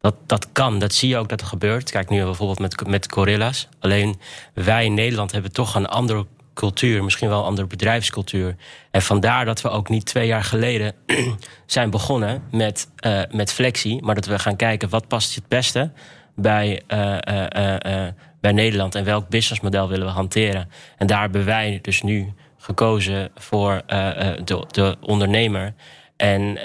Dat, dat kan, dat zie je ook dat er gebeurt. Kijk nu bijvoorbeeld met, met Gorilla's. Alleen wij in Nederland hebben toch een andere cultuur, misschien wel een andere bedrijfscultuur. En vandaar dat we ook niet twee jaar geleden zijn begonnen met, uh, met Flexie, maar dat we gaan kijken wat past het beste bij, uh, uh, bij Nederland en welk businessmodel willen we hanteren. En daar hebben wij dus nu gekozen voor de, de ondernemer en,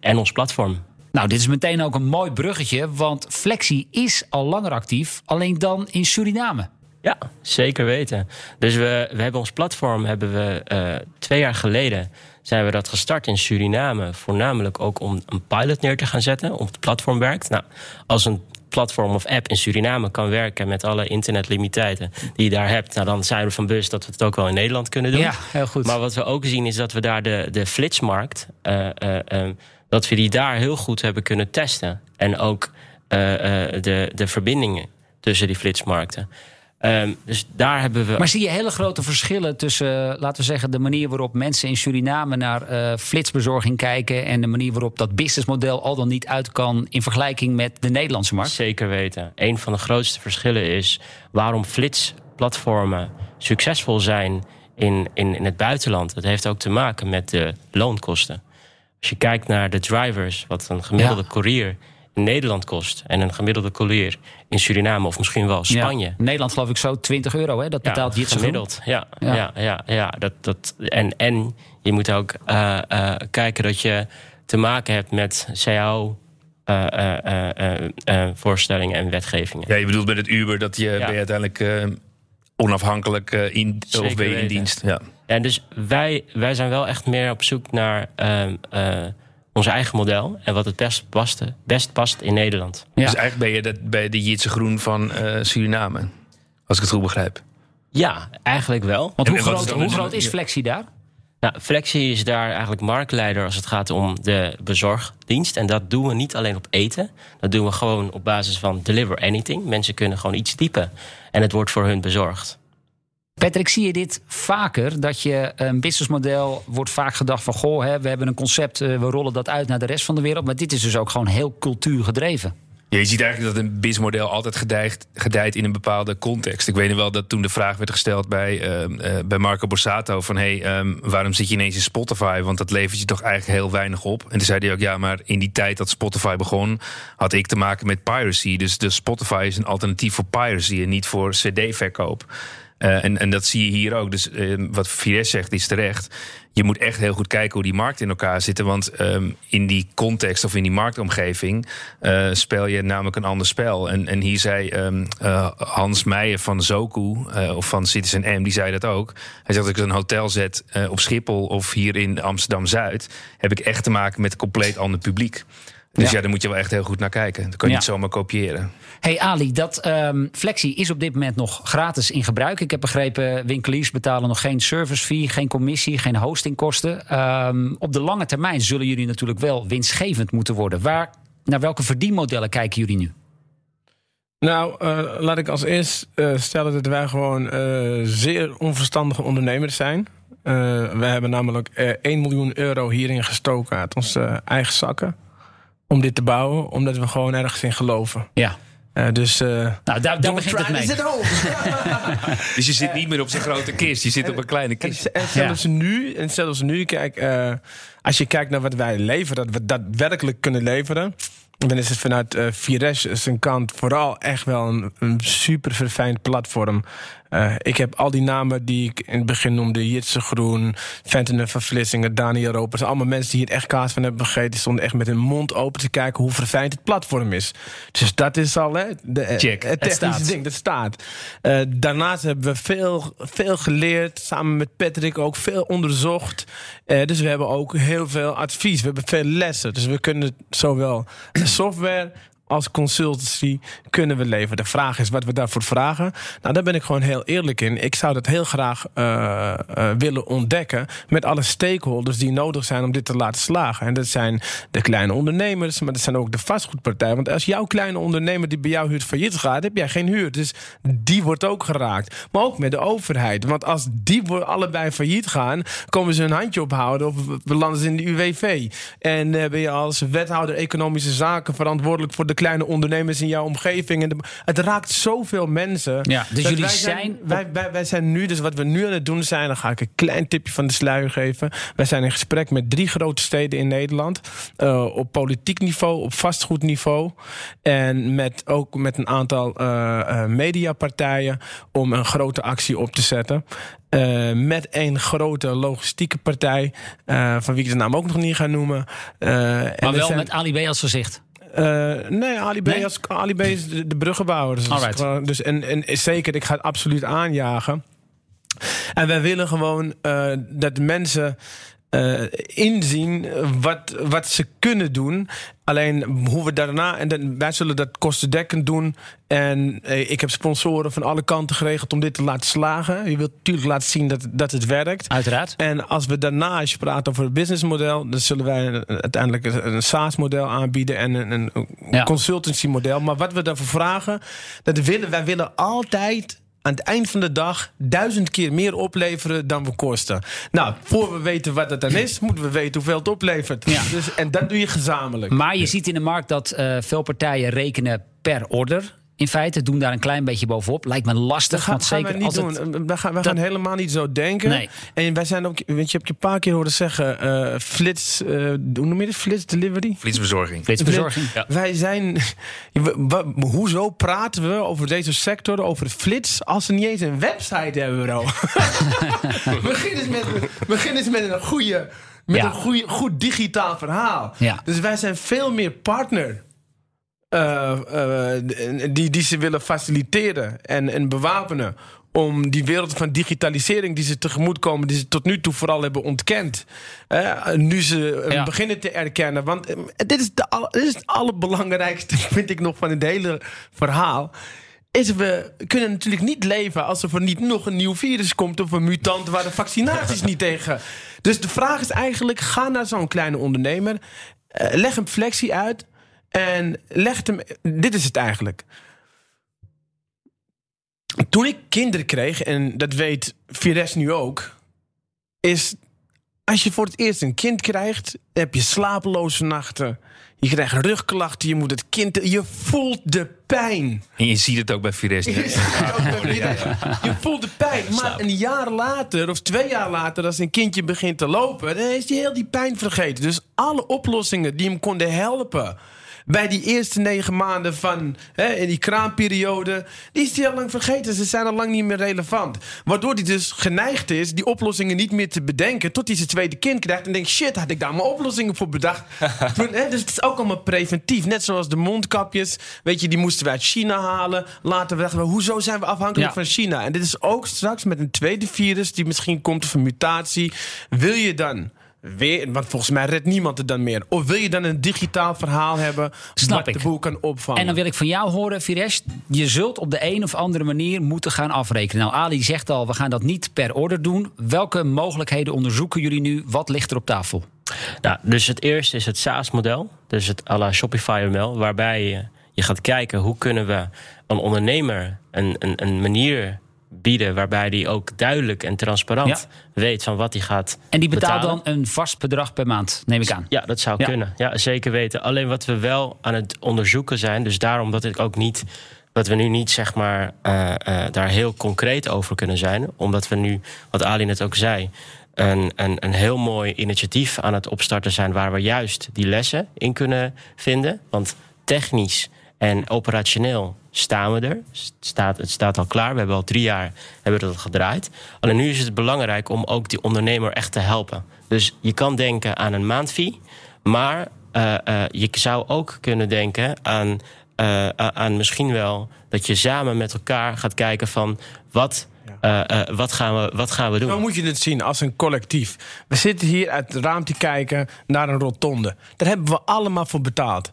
en ons platform. Nou, dit is meteen ook een mooi bruggetje, want Flexi is al langer actief, alleen dan in Suriname. Ja, zeker weten. Dus we, we hebben ons platform hebben we uh, twee jaar geleden zijn we dat gestart in Suriname, voornamelijk ook om een pilot neer te gaan zetten, om het platform werkt. Nou, als een platform of app in Suriname kan werken met alle internetlimiteiten die je daar hebt, nou, dan zijn we van bewust dat we het ook wel in Nederland kunnen doen. Ja, heel goed. Maar wat we ook zien is dat we daar de, de flitsmarkt uh, uh, dat we die daar heel goed hebben kunnen testen. En ook de, de verbindingen tussen die flitsmarkten. Um, dus daar hebben we. Maar zie je hele grote verschillen tussen, laten we zeggen, de manier waarop mensen in Suriname naar uh, flitsbezorging kijken en de manier waarop dat businessmodel al dan niet uit kan in vergelijking met de Nederlandse markt? Zeker weten. Een van de grootste verschillen is waarom flitsplatformen succesvol zijn in, in, in het buitenland. Dat heeft ook te maken met de loonkosten. Als je kijkt naar de drivers, wat een gemiddelde ja. courier Nederland kost en een gemiddelde courier in Suriname of misschien wel Spanje. Ja. Nederland geloof ik zo 20 euro, hè? Dat betaalt ja, gemiddeld. Ja, ja, ja, ja, ja, dat, dat, en, en je moet ook uh, uh, kijken dat je te maken hebt met CAO. Uh, voorstellingen en wetgevingen. Ja, je bedoelt met het Uber dat je ben je uiteindelijk onafhankelijk in, of ben je in dienst. Ja. En dus wij, wij zijn wel echt meer op zoek naar ons eigen model en wat het best past, best past in Nederland. Ja. Dus eigenlijk ben je dat, bij de Jitse Groen van uh, Suriname, als ik het goed begrijp. Ja, eigenlijk wel. Want hoe, groot, hoe groot is Flexie daar? Nou, Flexie is daar eigenlijk marktleider als het gaat om de bezorgdienst. En dat doen we niet alleen op eten. Dat doen we gewoon op basis van deliver anything. Mensen kunnen gewoon iets typen en het wordt voor hun bezorgd. Patrick, zie je dit vaker? Dat je een businessmodel wordt vaak gedacht van... goh, hè, we hebben een concept, we rollen dat uit naar de rest van de wereld. Maar dit is dus ook gewoon heel cultuurgedreven. Ja, je ziet eigenlijk dat een businessmodel altijd gedijt, gedijt in een bepaalde context. Ik weet nog wel dat toen de vraag werd gesteld bij, uh, uh, bij Marco Borsato... van hey, um, waarom zit je ineens in Spotify? Want dat levert je toch eigenlijk heel weinig op. En toen zei hij ook, ja, maar in die tijd dat Spotify begon... had ik te maken met piracy. Dus de Spotify is een alternatief voor piracy en niet voor cd-verkoop. Uh, en, en dat zie je hier ook. Dus uh, wat Fires zegt is terecht. Je moet echt heel goed kijken hoe die markt in elkaar zitten. Want um, in die context of in die marktomgeving uh, speel je namelijk een ander spel. En, en hier zei um, Hans Meijer van Zoku of van Citizen M, die zei dat ook. Hij zegt: als ik een hotel zet op Schiphol of hier in Amsterdam Zuid, heb ik echt te maken met een compleet ander publiek. Dus ja. ja, daar moet je wel echt heel goed naar kijken. Dat kan je ja. niet zomaar kopiëren. Hey Ali, dat um, Flexi is op dit moment nog gratis in gebruik. Ik heb begrepen, winkeliers betalen nog geen service fee, geen commissie, geen hostingkosten. Um, op de lange termijn zullen jullie natuurlijk wel winstgevend moeten worden. Waar, naar welke verdienmodellen kijken jullie nu? Nou, uh, laat ik als eerst uh, stellen dat wij gewoon uh, zeer onverstandige ondernemers zijn. we hebben namelijk 1 miljoen euro hierin gestoken uit onze eigen zakken om dit te bouwen, omdat we gewoon ergens in geloven. Ja. Uh, dus, uh, nou, daar, daar begint het mee. dus je zit niet meer op zo'n grote kist, je zit op een kleine kist. En, en zelfs ja. nu, en zelfs nu, kijk, uh, als je kijkt naar wat wij leveren, dat we daadwerkelijk kunnen leveren. dan is het vanuit uh, Vires zijn kant vooral echt wel een, een super verfijnd platform. Uh, ik heb al die namen die ik in het begin noemde: Jitse Groen, Fentenen van Vlissingen, Daniel Ropers. Allemaal mensen die hier echt kaas van hebben begeten. Die stonden echt met hun mond open te kijken hoe verfijnd het platform is. Dus dat is al hè, de, Check. het technische ding, dat staat. Uh, daarnaast hebben we veel, veel geleerd. Samen met Patrick ook veel onderzocht. Uh, dus we hebben ook heel veel advies. We hebben veel lessen. Dus we kunnen zowel software als consultancy kunnen we leveren. De vraag is wat we daarvoor vragen. Nou, daar ben ik gewoon heel eerlijk in. Ik zou dat heel graag uh, uh, willen ontdekken met alle stakeholders die nodig zijn om dit te laten slagen. En dat zijn de kleine ondernemers, maar dat zijn ook de vastgoedpartijen. Want als jouw kleine ondernemer die bij jou huurt failliet gaat, heb jij geen huur. Dus die wordt ook geraakt. Maar ook met de overheid. Want als die allebei failliet gaan, komen ze een handje ophouden of we landen ze in de UWV. En uh, ben je als wethouder economische zaken verantwoordelijk voor de kleine ondernemers in jouw omgeving. En de, het raakt zoveel mensen. Ja, dus jullie wij zijn. wij, wij, wij zijn nu, dus wat we nu aan het doen zijn, dan ga ik een klein tipje van de sluier geven. Wij zijn in gesprek met drie grote steden in Nederland. Uh, op politiek niveau, op vastgoedniveau. En met, ook met een aantal uh, uh, mediapartijen om een grote actie op te zetten. Uh, met een grote logistieke partij, uh, van wie ik de naam ook nog niet ga noemen. Uh, maar wel zijn... met Ali B als gezicht. Uh, nee, Ali B, nee? Als, Ali B is de, de bruggenbouwer. Dus, Alright. dus en, en zeker, ik ga het absoluut aanjagen. En wij willen gewoon uh, dat mensen uh, inzien wat, wat ze kunnen doen. Alleen hoe we daarna, en dan, wij zullen dat kostendekkend doen. En eh, ik heb sponsoren van alle kanten geregeld om dit te laten slagen. Je wilt natuurlijk laten zien dat, dat het werkt. Uiteraard. En als we daarna, als je praat over het businessmodel, dan zullen wij uiteindelijk een, SaaS-model aanbieden en een, een ja. consultancy-model. Maar wat we daarvoor vragen, dat willen, wij willen altijd aan het eind van de dag duizend keer meer opleveren dan we kosten. Nou, voor we weten wat het dan is, moeten we weten hoeveel het oplevert. Ja. Dus, en dat doe je gezamenlijk. Maar je ziet in de markt dat uh, veel partijen rekenen per order. In feite doen daar een klein beetje bovenop. Lijkt me lastig. Dat gaan, want zeker gaan we niet als het, doen. We gaan, we dat- gaan helemaal niet zo denken. Nee. En wij zijn ook, weet je, heb je een paar keer horen zeggen, eh, flits, eh, hoe noem je dit? Flits delivery? Flitsbezorging. flitsbezorging. Ja. Wij zijn. hoezo praten we over deze sector, over flits, als ze niet eens een website hebben, bro? begin, eens met, begin eens met een goede. Met Ja. een goede, goed digitaal verhaal. Ja. Dus wij zijn veel meer partner. Eh, eh, die, die ze willen faciliteren en, en bewapenen. Om die wereld van digitalisering die ze tegemoet komen, die ze tot nu toe vooral hebben ontkend. eh, nu ze Ja. beginnen te erkennen. Want eh, dit, is de, dit is het allerbelangrijkste, vind ik nog, van het hele verhaal. Is we kunnen natuurlijk niet leven alsof er niet nog een nieuw virus komt of een mutant waar de vaccinaties niet tegen. Dus de vraag is eigenlijk: ga naar zo'n kleine ondernemer, leg een flexie uit en leg het hem. Dit is het eigenlijk. Toen ik kinderen kreeg, en dat weet Vires nu ook, is als je voor het eerst een kind krijgt, heb je slapeloze nachten. Je krijgt rugklachten, je moet het kind. Je voelt de pijn. En je ziet het ook bij Fires. Je, je voelt de pijn. Maar een jaar later, of twee jaar later, als een kindje begint te lopen, dan is hij heel die pijn vergeten. Dus alle oplossingen die hem konden helpen. Bij die eerste negen maanden van hè, in die kraamperiode, die is hij al lang vergeten. Ze zijn al lang niet meer relevant. Waardoor hij dus geneigd is die oplossingen niet meer te bedenken. Tot hij zijn tweede kind krijgt en denkt: shit, had ik daar mijn oplossingen voor bedacht. Toen, hè, dus het is ook allemaal preventief. Net zoals de mondkapjes. Weet je, die moesten we uit China halen. Later dachten we: hoezo zijn we afhankelijk Ja. van China? En dit is ook straks met een tweede virus die misschien komt of een mutatie. Wil je dan. Weer, want volgens mij redt niemand het dan meer. Of wil je dan een digitaal verhaal hebben Snap wat ik. de boel kan opvangen? En dan wil ik van jou horen, Firesh. Je zult op de een of andere manier moeten gaan afrekenen. Nou, Ali zegt al, we gaan dat niet per order doen. Welke mogelijkheden onderzoeken jullie nu? Wat ligt er op tafel? Nou, dus het eerste is het SaaS-model. Dus het à la Shopify ML. Waarbij je, je gaat kijken hoe kunnen we een ondernemer een, een, een manier bieden... waarbij die ook duidelijk en transparant weet van wat hij gaat En die betaalt betalen. dan een vast bedrag per maand, neem ik aan. Ja, dat zou Ja. kunnen. Ja, zeker weten. Alleen wat we wel aan het onderzoeken zijn, dus daarom dat ik ook niet. Dat we nu niet zeg maar eh, eh, daar heel concreet over kunnen zijn. Omdat we nu, wat Ali net ook zei, een, een, een heel mooi initiatief aan het opstarten zijn. waar we juist die lessen in kunnen vinden. Want technisch en operationeel staan we er. Het staat, het staat al klaar. We hebben al drie jaar hebben we dat gedraaid. Alleen nu is het belangrijk om ook die ondernemer echt te helpen. Dus je kan denken aan een maandfee, maar uh, uh, je zou ook kunnen denken aan, uh, aan misschien wel dat je samen met elkaar gaat kijken van wat. wat, gaan we, wat gaan we doen? Dan moet je het zien als een collectief. We zitten hier uit het raam te kijken naar een rotonde. Daar hebben we allemaal voor betaald.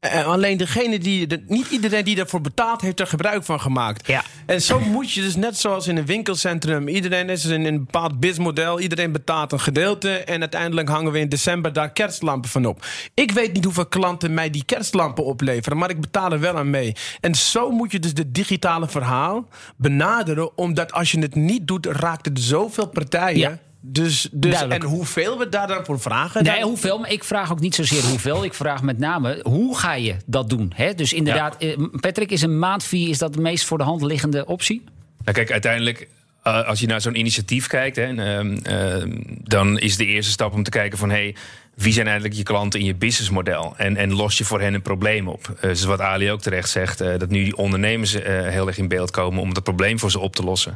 En alleen degene die, de, niet iedereen die daarvoor betaalt, heeft er gebruik van gemaakt. Ja. En zo moet je dus net zoals in een winkelcentrum. Iedereen is in een bepaald businessmodel. Iedereen betaalt een gedeelte. En uiteindelijk hangen we in december daar kerstlampen van op. Ik weet niet hoeveel klanten mij die kerstlampen opleveren. Maar ik betaal er wel aan mee. En zo moet je dus het digitale verhaal benaderen. Omdat als je het niet doet, raakt het zoveel partijen. Ja. Dus, dus Duidelijk. en hoeveel we daar dan voor vragen? Nee, dan- hoeveel? Maar ik vraag ook niet zozeer hoeveel. Ik vraag met name, hoe ga je dat doen? Hè? Dus inderdaad, eh, Patrick, is een maandfee is dat de meest voor de hand liggende optie? Nou, kijk, uiteindelijk, eh, als je naar zo'n initiatief kijkt, hè, en, ehm, ehm, dan is de eerste stap om te kijken van hey, wie zijn eigenlijk je klanten in je businessmodel? En, en los je voor hen een probleem op. Dus wat Ali ook terecht zegt, eh, dat nu die ondernemers eh, heel erg in beeld komen om dat probleem voor ze op te lossen.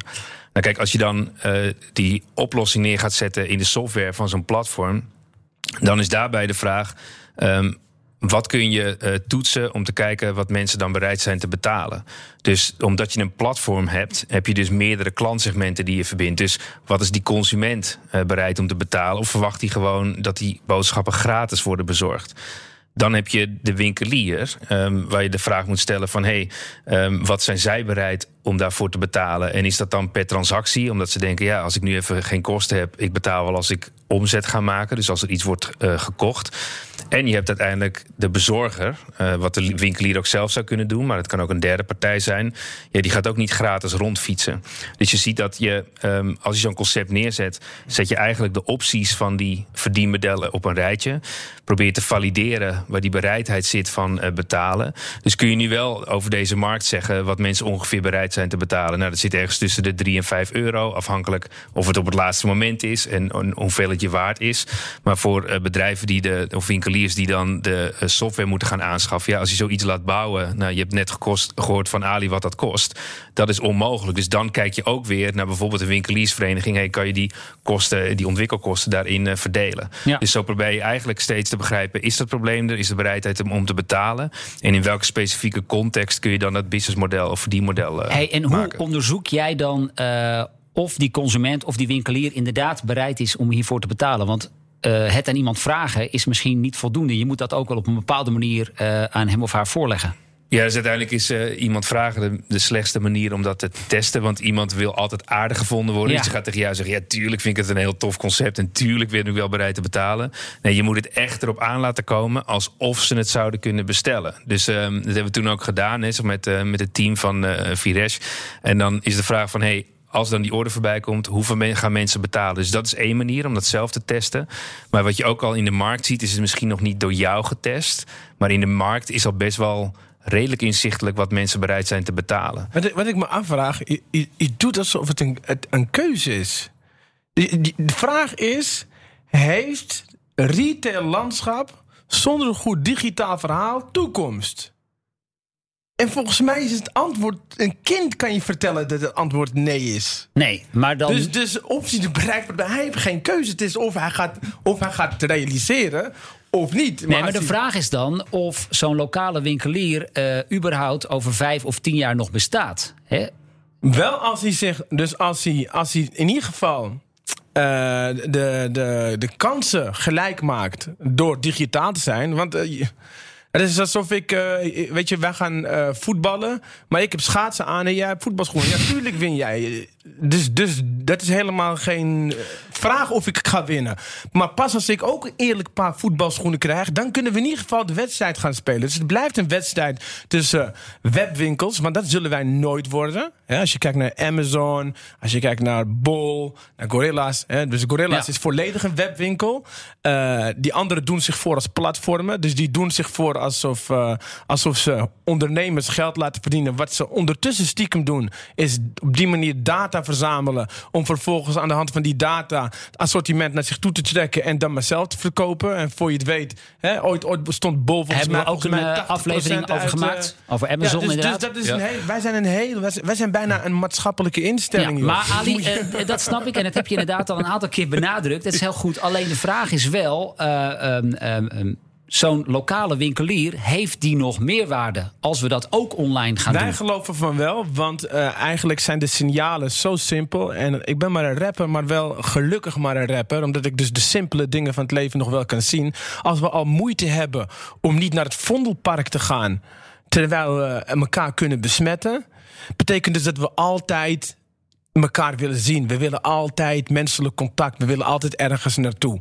Nou, kijk, als je dan die oplossing neer gaat zetten in de software van zo'n platform, dan is daarbij de vraag. ehm, wat kun je uh, toetsen om te kijken wat mensen dan bereid zijn te betalen? Dus omdat je een platform hebt, heb je dus meerdere klantsegmenten die je verbindt. Dus wat is die consument uh, bereid om te betalen? Of verwacht hij gewoon dat die boodschappen gratis worden bezorgd? Dan heb je de winkelier, um, waar je de vraag moet stellen van... hey, um, wat zijn zij bereid om daarvoor te betalen? En is dat dan per transactie? Omdat ze denken, ja, als ik nu even geen kosten heb... ik betaal wel als ik omzet ga maken, dus als er iets wordt uh, gekocht. En je hebt uiteindelijk de bezorger, uh, wat de winkelier ook zelf zou kunnen doen... maar het kan ook een derde partij zijn. Ja, die gaat ook niet gratis rondfietsen. Dus je ziet dat je, um, als je zo'n concept neerzet... zet je eigenlijk de opties van die verdienmodellen op een rijtje. Probeer te valideren waar die bereidheid zit van uh, betalen. Dus kun je nu wel over deze markt zeggen... wat mensen ongeveer bereid zijn te betalen. Nou, dat zit ergens tussen de 3 en 5 euro... afhankelijk of het op het laatste moment is... en, en hoeveel het je waard is. Maar voor uh, bedrijven die de, of winkeliers die dan de uh, software moeten gaan aanschaffen... ja, als je zoiets laat bouwen... nou, je hebt net gekost, gehoord van Ali wat dat kost... dat is onmogelijk. Dus dan kijk je ook weer naar bijvoorbeeld een winkeliersvereniging... Hey, kan je die kosten, die ontwikkelkosten daarin verdelen. Ja. Dus zo probeer je eigenlijk steeds te begrijpen... is dat probleem er, is de bereidheid om, om te betalen... en in welke specifieke context kun je dan dat businessmodel of verdienmodel uh, hey, En hoe maken. onderzoek jij dan uh, of die consument of die winkelier... inderdaad bereid is om hiervoor te betalen? Want uh, het aan iemand vragen is misschien niet voldoende. Je moet dat ook wel op een bepaalde manier uh, aan hem of haar voorleggen. Ja, dus uiteindelijk is uh, iemand vragen de, de, slechtste manier om dat te testen. Want iemand wil altijd aardig gevonden worden. Ja. Dus je gaat tegen jou zeggen: Ja, tuurlijk vind ik het een heel tof concept. En tuurlijk ben ik wel bereid te betalen. Nee, je moet het echt erop aan laten komen alsof ze het zouden kunnen bestellen. Dus um, dat hebben we toen ook gedaan hè, met, uh, met het team van uh, Viresh. En dan is de vraag van: Hey, als dan die order voorbij komt, hoeveel gaan mensen betalen? Dus dat is één manier om dat zelf te testen. Maar wat je ook al in de markt ziet, is het misschien nog niet door jou getest. Maar in de markt is al best wel redelijk inzichtelijk wat mensen bereid zijn te betalen. Wat, wat ik me afvraag, je, doet alsof het een, een keuze is. De, de, vraag is: heeft retail landschap zonder een goed digitaal verhaal toekomst? En volgens mij is het antwoord... Een kind kan je vertellen dat het antwoord nee is. Nee, maar dan... Dus, dus optie de bereikbaar... Hij heeft geen keuze. Het is of hij gaat, of hij gaat realiseren of niet. Maar nee, maar de hij... vraag is dan of zo'n lokale winkelier... Uh, überhaupt over vijf of tien jaar nog bestaat. Hè? Wel als hij zich... Dus als hij, als hij in ieder geval... Uh, de, de, de kansen gelijk maakt door digitaal te zijn. Want... Uh, het is alsof ik, uh, weet je, wij gaan uh, voetballen, maar ik heb schaatsen aan en jij hebt voetbalschoenen. Ja, tuurlijk win jij. Dus, dus dat is helemaal geen vraag of ik ga winnen. Maar pas als ik ook een eerlijk paar voetbalschoenen krijg, dan kunnen we in ieder geval de wedstrijd gaan spelen. Dus het blijft een wedstrijd tussen webwinkels, maar dat zullen wij nooit worden. Ja, als je kijkt naar Amazon, als je kijkt naar Bol, naar Gorilla's. Hè, dus Gorilla's ja. is volledig een webwinkel. Uh, die anderen doen zich voor als platformen. Dus die doen zich voor alsof, uh, alsof ze ondernemers geld laten verdienen. Wat ze ondertussen stiekem doen, is op die manier data verzamelen. Om vervolgens aan de hand van die data assortiment naar zich toe te trekken en dan maar zelf te verkopen. En voor je het weet, hè, ooit, ooit bestond Bol volgens Hebben we ook een eh, 80% aflevering over uit, eh, gemaakt. over Amazon ja, dus, dus inderdaad. dat is Ja. een heel, wij zijn een heel, wij zijn- bijna een maatschappelijke instelling. Ja, joh. maar Ali, dat snap ik en dat heb je inderdaad al een aantal keer benadrukt. Dat is heel goed. Alleen de vraag is wel: eh, ehm, ehm, ehm, zo'n lokale winkelier, heeft die nog meerwaarde als we dat ook online gaan Wij doen? geloven van wel, want eh, eigenlijk zijn de signalen zo simpel. En ik ben maar een rapper, maar wel gelukkig maar een rapper. Omdat ik dus de simpele dingen van het leven nog wel kan zien. Als we al moeite hebben om niet naar het Vondelpark te gaan... terwijl we elkaar kunnen besmetten... betekent dus dat we altijd elkaar willen zien. We willen altijd menselijk contact. We willen altijd ergens naartoe.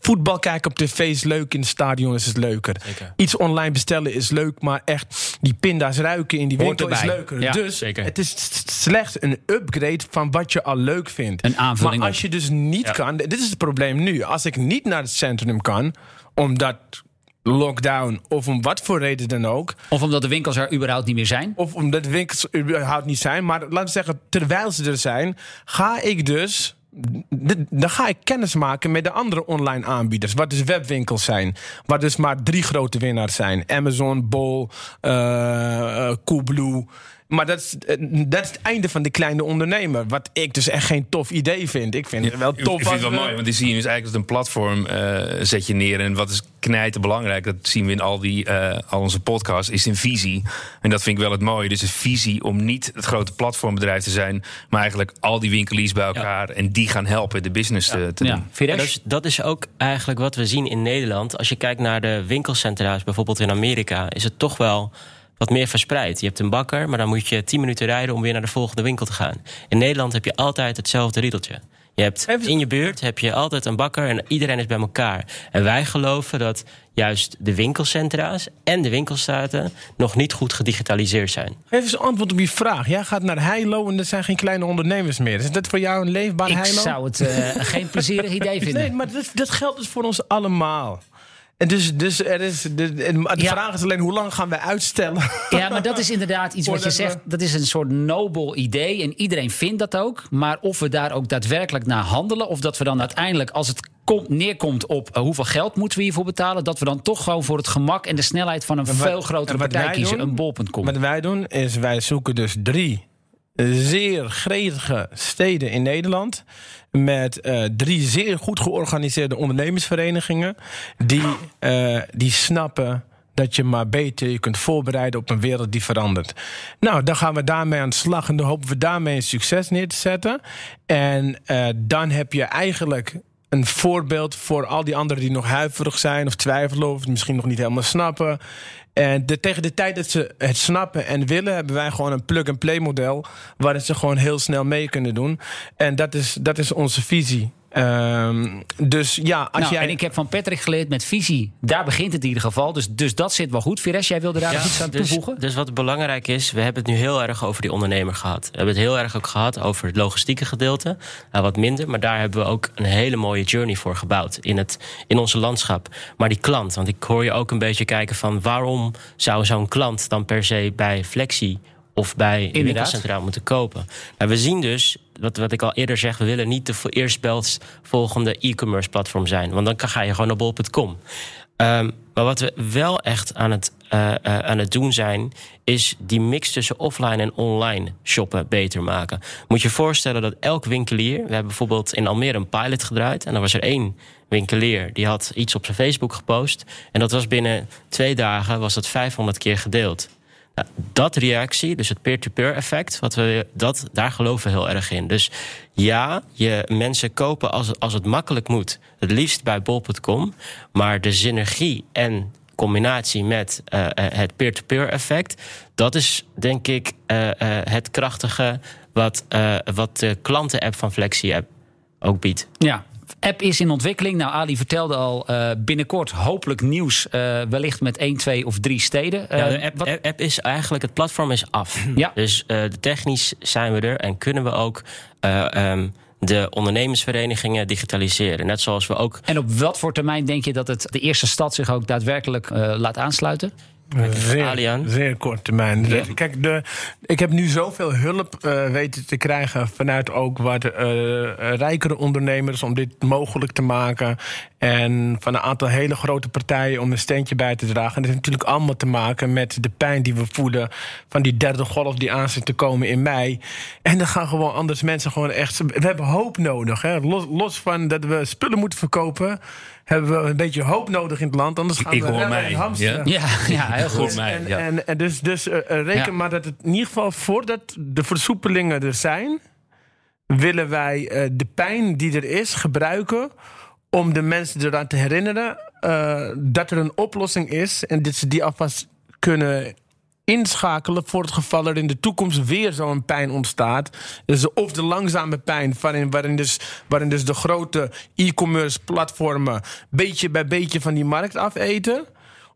Voetbal kijken op tv is leuk, in het stadion is het leuker. Zeker. Iets online bestellen is leuk, maar echt die pinda's ruiken in die winkel is leuker. Ja, dus zeker. het is slechts een upgrade van wat je al leuk vindt. Een aanvulling Maar als je dus niet kan, dit is het probleem nu. Als ik niet naar het centrum kan, omdat lockdown of om wat voor reden dan ook, Of omdat de winkels er überhaupt niet meer zijn? of omdat de winkels überhaupt niet zijn. Maar laten we zeggen, terwijl ze er zijn, ga ik dus. Dan ga ik kennis maken met de andere online aanbieders. Wat dus webwinkels zijn. Waar dus maar drie grote winnaars zijn: Amazon, Bol, eh, Coolblue. Maar dat is, eh, dat is het einde van de kleine ondernemer. Wat ik dus echt geen tof idee vind. Ik vind het wel Ik tof. vind het wel we- mooi, want die zie je dus eigenlijk als een platform eh, zet je neer. En wat is knijten belangrijk, dat zien we in al, die, eh, al onze podcasts, is een visie. En dat vind ik wel het mooie. Dus een visie om niet het grote platformbedrijf te zijn, maar eigenlijk al die winkeliers bij elkaar en die gaan helpen de business te, te Ja, doen. Is, dat is ook eigenlijk wat we zien in Nederland. Als je kijkt naar de winkelcentra's, bijvoorbeeld in Amerika, is het toch wel wat meer verspreid. Je hebt een bakker, maar dan moet je 10 minuten rijden om weer naar de volgende winkel te gaan. In Nederland heb je altijd hetzelfde riedeltje. Je hebt in je buurt heb je altijd een bakker en iedereen is bij elkaar. En wij geloven dat juist de winkelcentra's en de winkelstraten nog niet goed gedigitaliseerd zijn. Geef eens antwoord op je vraag. Jij gaat naar Heilo en er zijn geen kleine ondernemers meer. Is dat voor jou een leefbaar ik Heilo? zou het eh, geen plezierig idee vinden. Nee, maar dat, dat geldt dus voor ons allemaal. En dus, dus er is, de, de, Ja. vraag is alleen hoe lang gaan wij uitstellen? Ja, maar dat is inderdaad iets wat je zegt. Dat is een soort nobel idee. En iedereen vindt dat ook. Maar of we daar ook daadwerkelijk naar handelen. Of dat we dan uiteindelijk, als het komt, neerkomt op eh, hoeveel geld moeten we hiervoor betalen. Dat we dan toch gewoon voor het gemak en de snelheid van een wat- veel grotere partij kiezen. doen? Een bol.com. Wat wij doen is wij zoeken dus drie zeer gretige steden in Nederland. Met eh, drie zeer goed georganiseerde ondernemersverenigingen. Die, eh, die snappen dat je maar beter je kunt voorbereiden op een wereld die verandert. Nou, dan gaan we daarmee aan de slag en dan hopen we daarmee een succes neer te zetten. En eh, dan heb je eigenlijk een voorbeeld voor al die anderen die nog huiverig zijn of twijfelen of misschien nog niet helemaal snappen. En de, tegen de tijd dat ze het snappen en willen, hebben wij gewoon een plug-and-play model. Waarin ze gewoon heel snel mee kunnen doen. En dat is, dat is onze visie. Ehm, dus ja, als Nou, jij. En ik heb van Patrick geleerd met visie. Daar begint het in ieder geval. Dus, dus dat zit wel goed. Vires, jij wilde daar nog iets aan dus, toevoegen? Dus wat belangrijk is, we hebben het nu heel erg over die ondernemer gehad. We hebben het heel erg ook gehad over het logistieke gedeelte. Nou, wat minder, maar daar hebben we ook een hele mooie journey voor gebouwd in, het, in onze landschap. Maar die klant, want ik hoor je ook een beetje kijken van waarom zou zo'n klant dan per se bij Flexi of bij Inderdaad. winkelcentraal moeten kopen. Nou, we zien dus, wat, wat ik al eerder zeg, we willen niet de voor eerstvolgende e-commerce platform zijn. Want dan ga je gewoon naar bol.com. Ehm, maar wat we wel echt aan het, eh, eh, aan het doen zijn, is die mix tussen offline en online shoppen beter maken. Moet je voorstellen dat elk winkelier, we hebben bijvoorbeeld in Almere een pilot gedraaid, en dan was er één winkelier die had iets op zijn Facebook gepost, en dat was binnen twee dagen was dat 500 keer gedeeld. Nou, dat reactie, dus het peer-to-peer effect, wat we, dat, daar geloven we heel erg in. Dus ja, je mensen kopen als, als het makkelijk moet. Het liefst bij bol.com. Maar de synergie en combinatie met eh, eh, het peer-to-peer effect, dat is denk ik eh, het krachtige wat, wat de klanten-app van Flexi app ook biedt. Ja. App is in ontwikkeling. Nou, Ali vertelde al eh, binnenkort hopelijk nieuws. eh, wellicht met één, twee of drie steden. Ja, Eh, de app, wat- app- app is eigenlijk, het platform is af. Ja. Dus technisch zijn we er en kunnen we ook eh, ehm, de ondernemersverenigingen digitaliseren. Net zoals we ook En op wat voor termijn denk je dat het de eerste stad zich ook daadwerkelijk laat aansluiten? Zeer, Alian? zeer kort termijn. Kijk, de, ik heb nu zoveel hulp eh, weten te krijgen vanuit ook wat eh, eh, rijkere ondernemers om dit mogelijk te maken. En van een aantal hele grote partijen om een steentje bij te dragen. En dat heeft natuurlijk allemaal te maken met de pijn die we voelen van die derde golf die aan zit te komen in mei. En dan gaan gewoon anders mensen gewoon echt. We hebben hoop nodig. Hè? Los, los van dat we spullen moeten verkopen. Hebben we een beetje hoop nodig in het land. Anders gaan Ik we hoor mij, ja. Ja, ja heel goed. mij, En, en, en dus, dus eh, eh, reken Ja. maar dat het in ieder geval voordat de versoepelingen er zijn, willen wij eh, de pijn die er is gebruiken om de mensen eraan te herinneren dat er een oplossing is en dat ze die alvast kunnen inschakelen voor het geval er in de toekomst weer zo'n pijn ontstaat. Dus of de langzame pijn waarin, waarin, dus, waarin dus de grote e-commerce platformen beetje bij beetje van die markt afeten.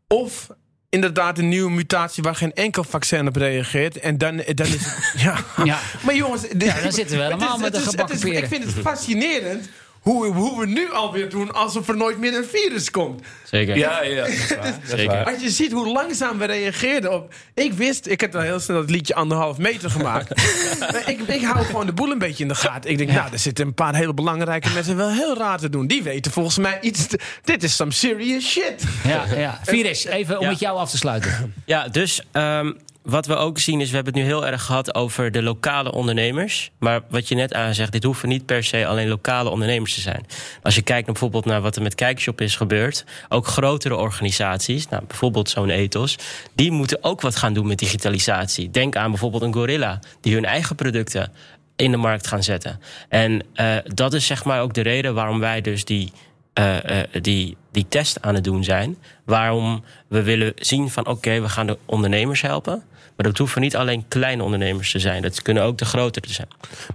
Of inderdaad een nieuwe mutatie waar geen enkel vaccin op reageert. En dan, dan is het. Ja. Ja. Maar jongens, Ja, dan zitten we helemaal is- met de gebakken. Ik vind het fascinerend hoe, hoe we nu alweer doen alsof er nooit meer een virus komt. Zeker. Ja, ja, dat is waar. Dat is Zeker. Als je ziet hoe langzaam we reageerden op. Ik wist, ik heb dan heel snel het liedje anderhalf meter gemaakt. Maar ik, ik hou gewoon de boel een beetje in de gaten. Ik denk, nou, er zitten een paar hele belangrijke mensen wel heel raar te doen. Die weten volgens mij iets. te- dit is some serious shit. Ja, ja. Virus, even om Ja. met jou af te sluiten. Ja, dus ehm, wat we ook zien is, we hebben het nu heel erg gehad over de lokale ondernemers. Maar wat je net aanzegt, dit hoeven niet per se alleen lokale ondernemers te zijn. Als je kijkt bijvoorbeeld naar wat er met Kijkshop is gebeurd, ook grotere organisaties, nou, bijvoorbeeld zo'n Ethos, die moeten ook wat gaan doen met digitalisatie. Denk aan bijvoorbeeld een Gorilla, die hun eigen producten in de markt gaan zetten. En eh, dat is zeg maar ook de reden waarom wij dus die eh, eh, die, die test aan het doen zijn. Waarom we willen zien van oké, we gaan de ondernemers helpen. Maar dat hoeven niet alleen kleine ondernemers te zijn. Dat kunnen ook de grotere zijn.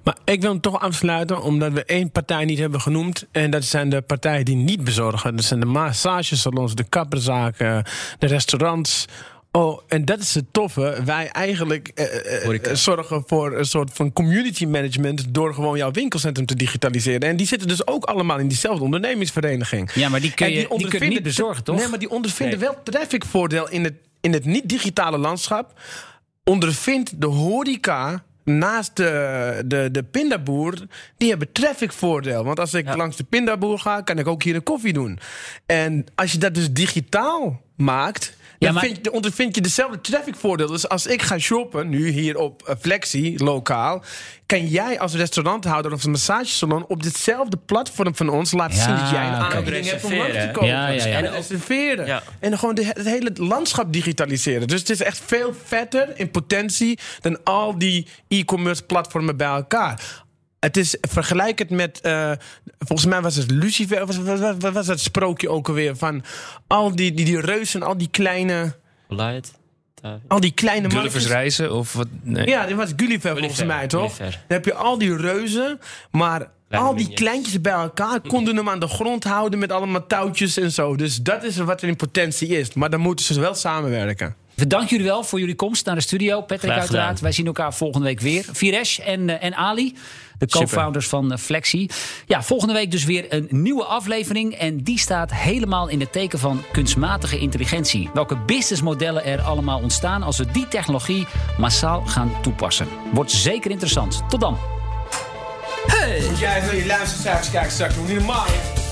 Maar ik wil hem toch afsluiten, omdat we één partij niet hebben genoemd. En dat zijn de partijen die niet bezorgen. Dat zijn de massagesalons, de kapperzaken, de restaurants. Oh, en dat is het toffe. Wij eigenlijk eh, eh, eh, zorgen voor een soort van community management door gewoon jouw winkelcentrum te digitaliseren. En die zitten dus ook allemaal in diezelfde ondernemingsvereniging. Ja, maar die kun je, die kun je ondervinden- niet bezorgen, toch? Nee, maar die ondervinden Nee. wel trafficvoordeel in het, in het niet-digitale landschap. Ondervindt de horeca naast de, de, de pindaboer, die hebben trafficvoordeel. Want als ik Ja. langs de pindaboer ga, kan ik ook hier een koffie doen. En als je dat dus digitaal maakt... Ja, maar- vind je, ondervind je dezelfde trafficvoordeel. Dus als ik ga shoppen, nu hier op eh, Flexi, lokaal... kan jij als restauranthouder of een massagesalon... op ditzelfde platform van ons laten Ja, zien dat jij een aanbieding hebt om langs te hè? kopen. Ja, ja, ja. En reserveren. Ja. En gewoon de, het hele landschap digitaliseren. Dus het is echt veel vetter in potentie... dan al die e-commerce platformen bij elkaar. Het is vergelijkend met, eh, volgens mij was het Lucifer, was, was, was, was dat sprookje ook alweer van al die, die, die reuzen, al die kleine, Light. al die kleine Gulliver's mannetjes. reizen of wat? Nee. Ja, dit was Gulliver volgens Gulliver, mij, toch? Gulliver. Dan heb je al die reuzen, maar Kleine al die minions. kleintjes bij elkaar konden hem aan de grond houden met allemaal touwtjes en zo. Dus dat is wat er in potentie is. Maar dan moeten ze wel samenwerken. We danken jullie wel voor jullie komst naar de studio. Patrick uiteraard. Wij zien elkaar volgende week weer. Viresh en, eh, en Ali, de co-founders van eh, Flexi. Ja, volgende week dus weer een nieuwe aflevering. En die staat helemaal in het teken van kunstmatige intelligentie. Welke businessmodellen er allemaal ontstaan als we die technologie massaal gaan toepassen. Wordt zeker interessant. Tot dan. Jij wil je luistercijfers kijken straks nog niet normaal. hè?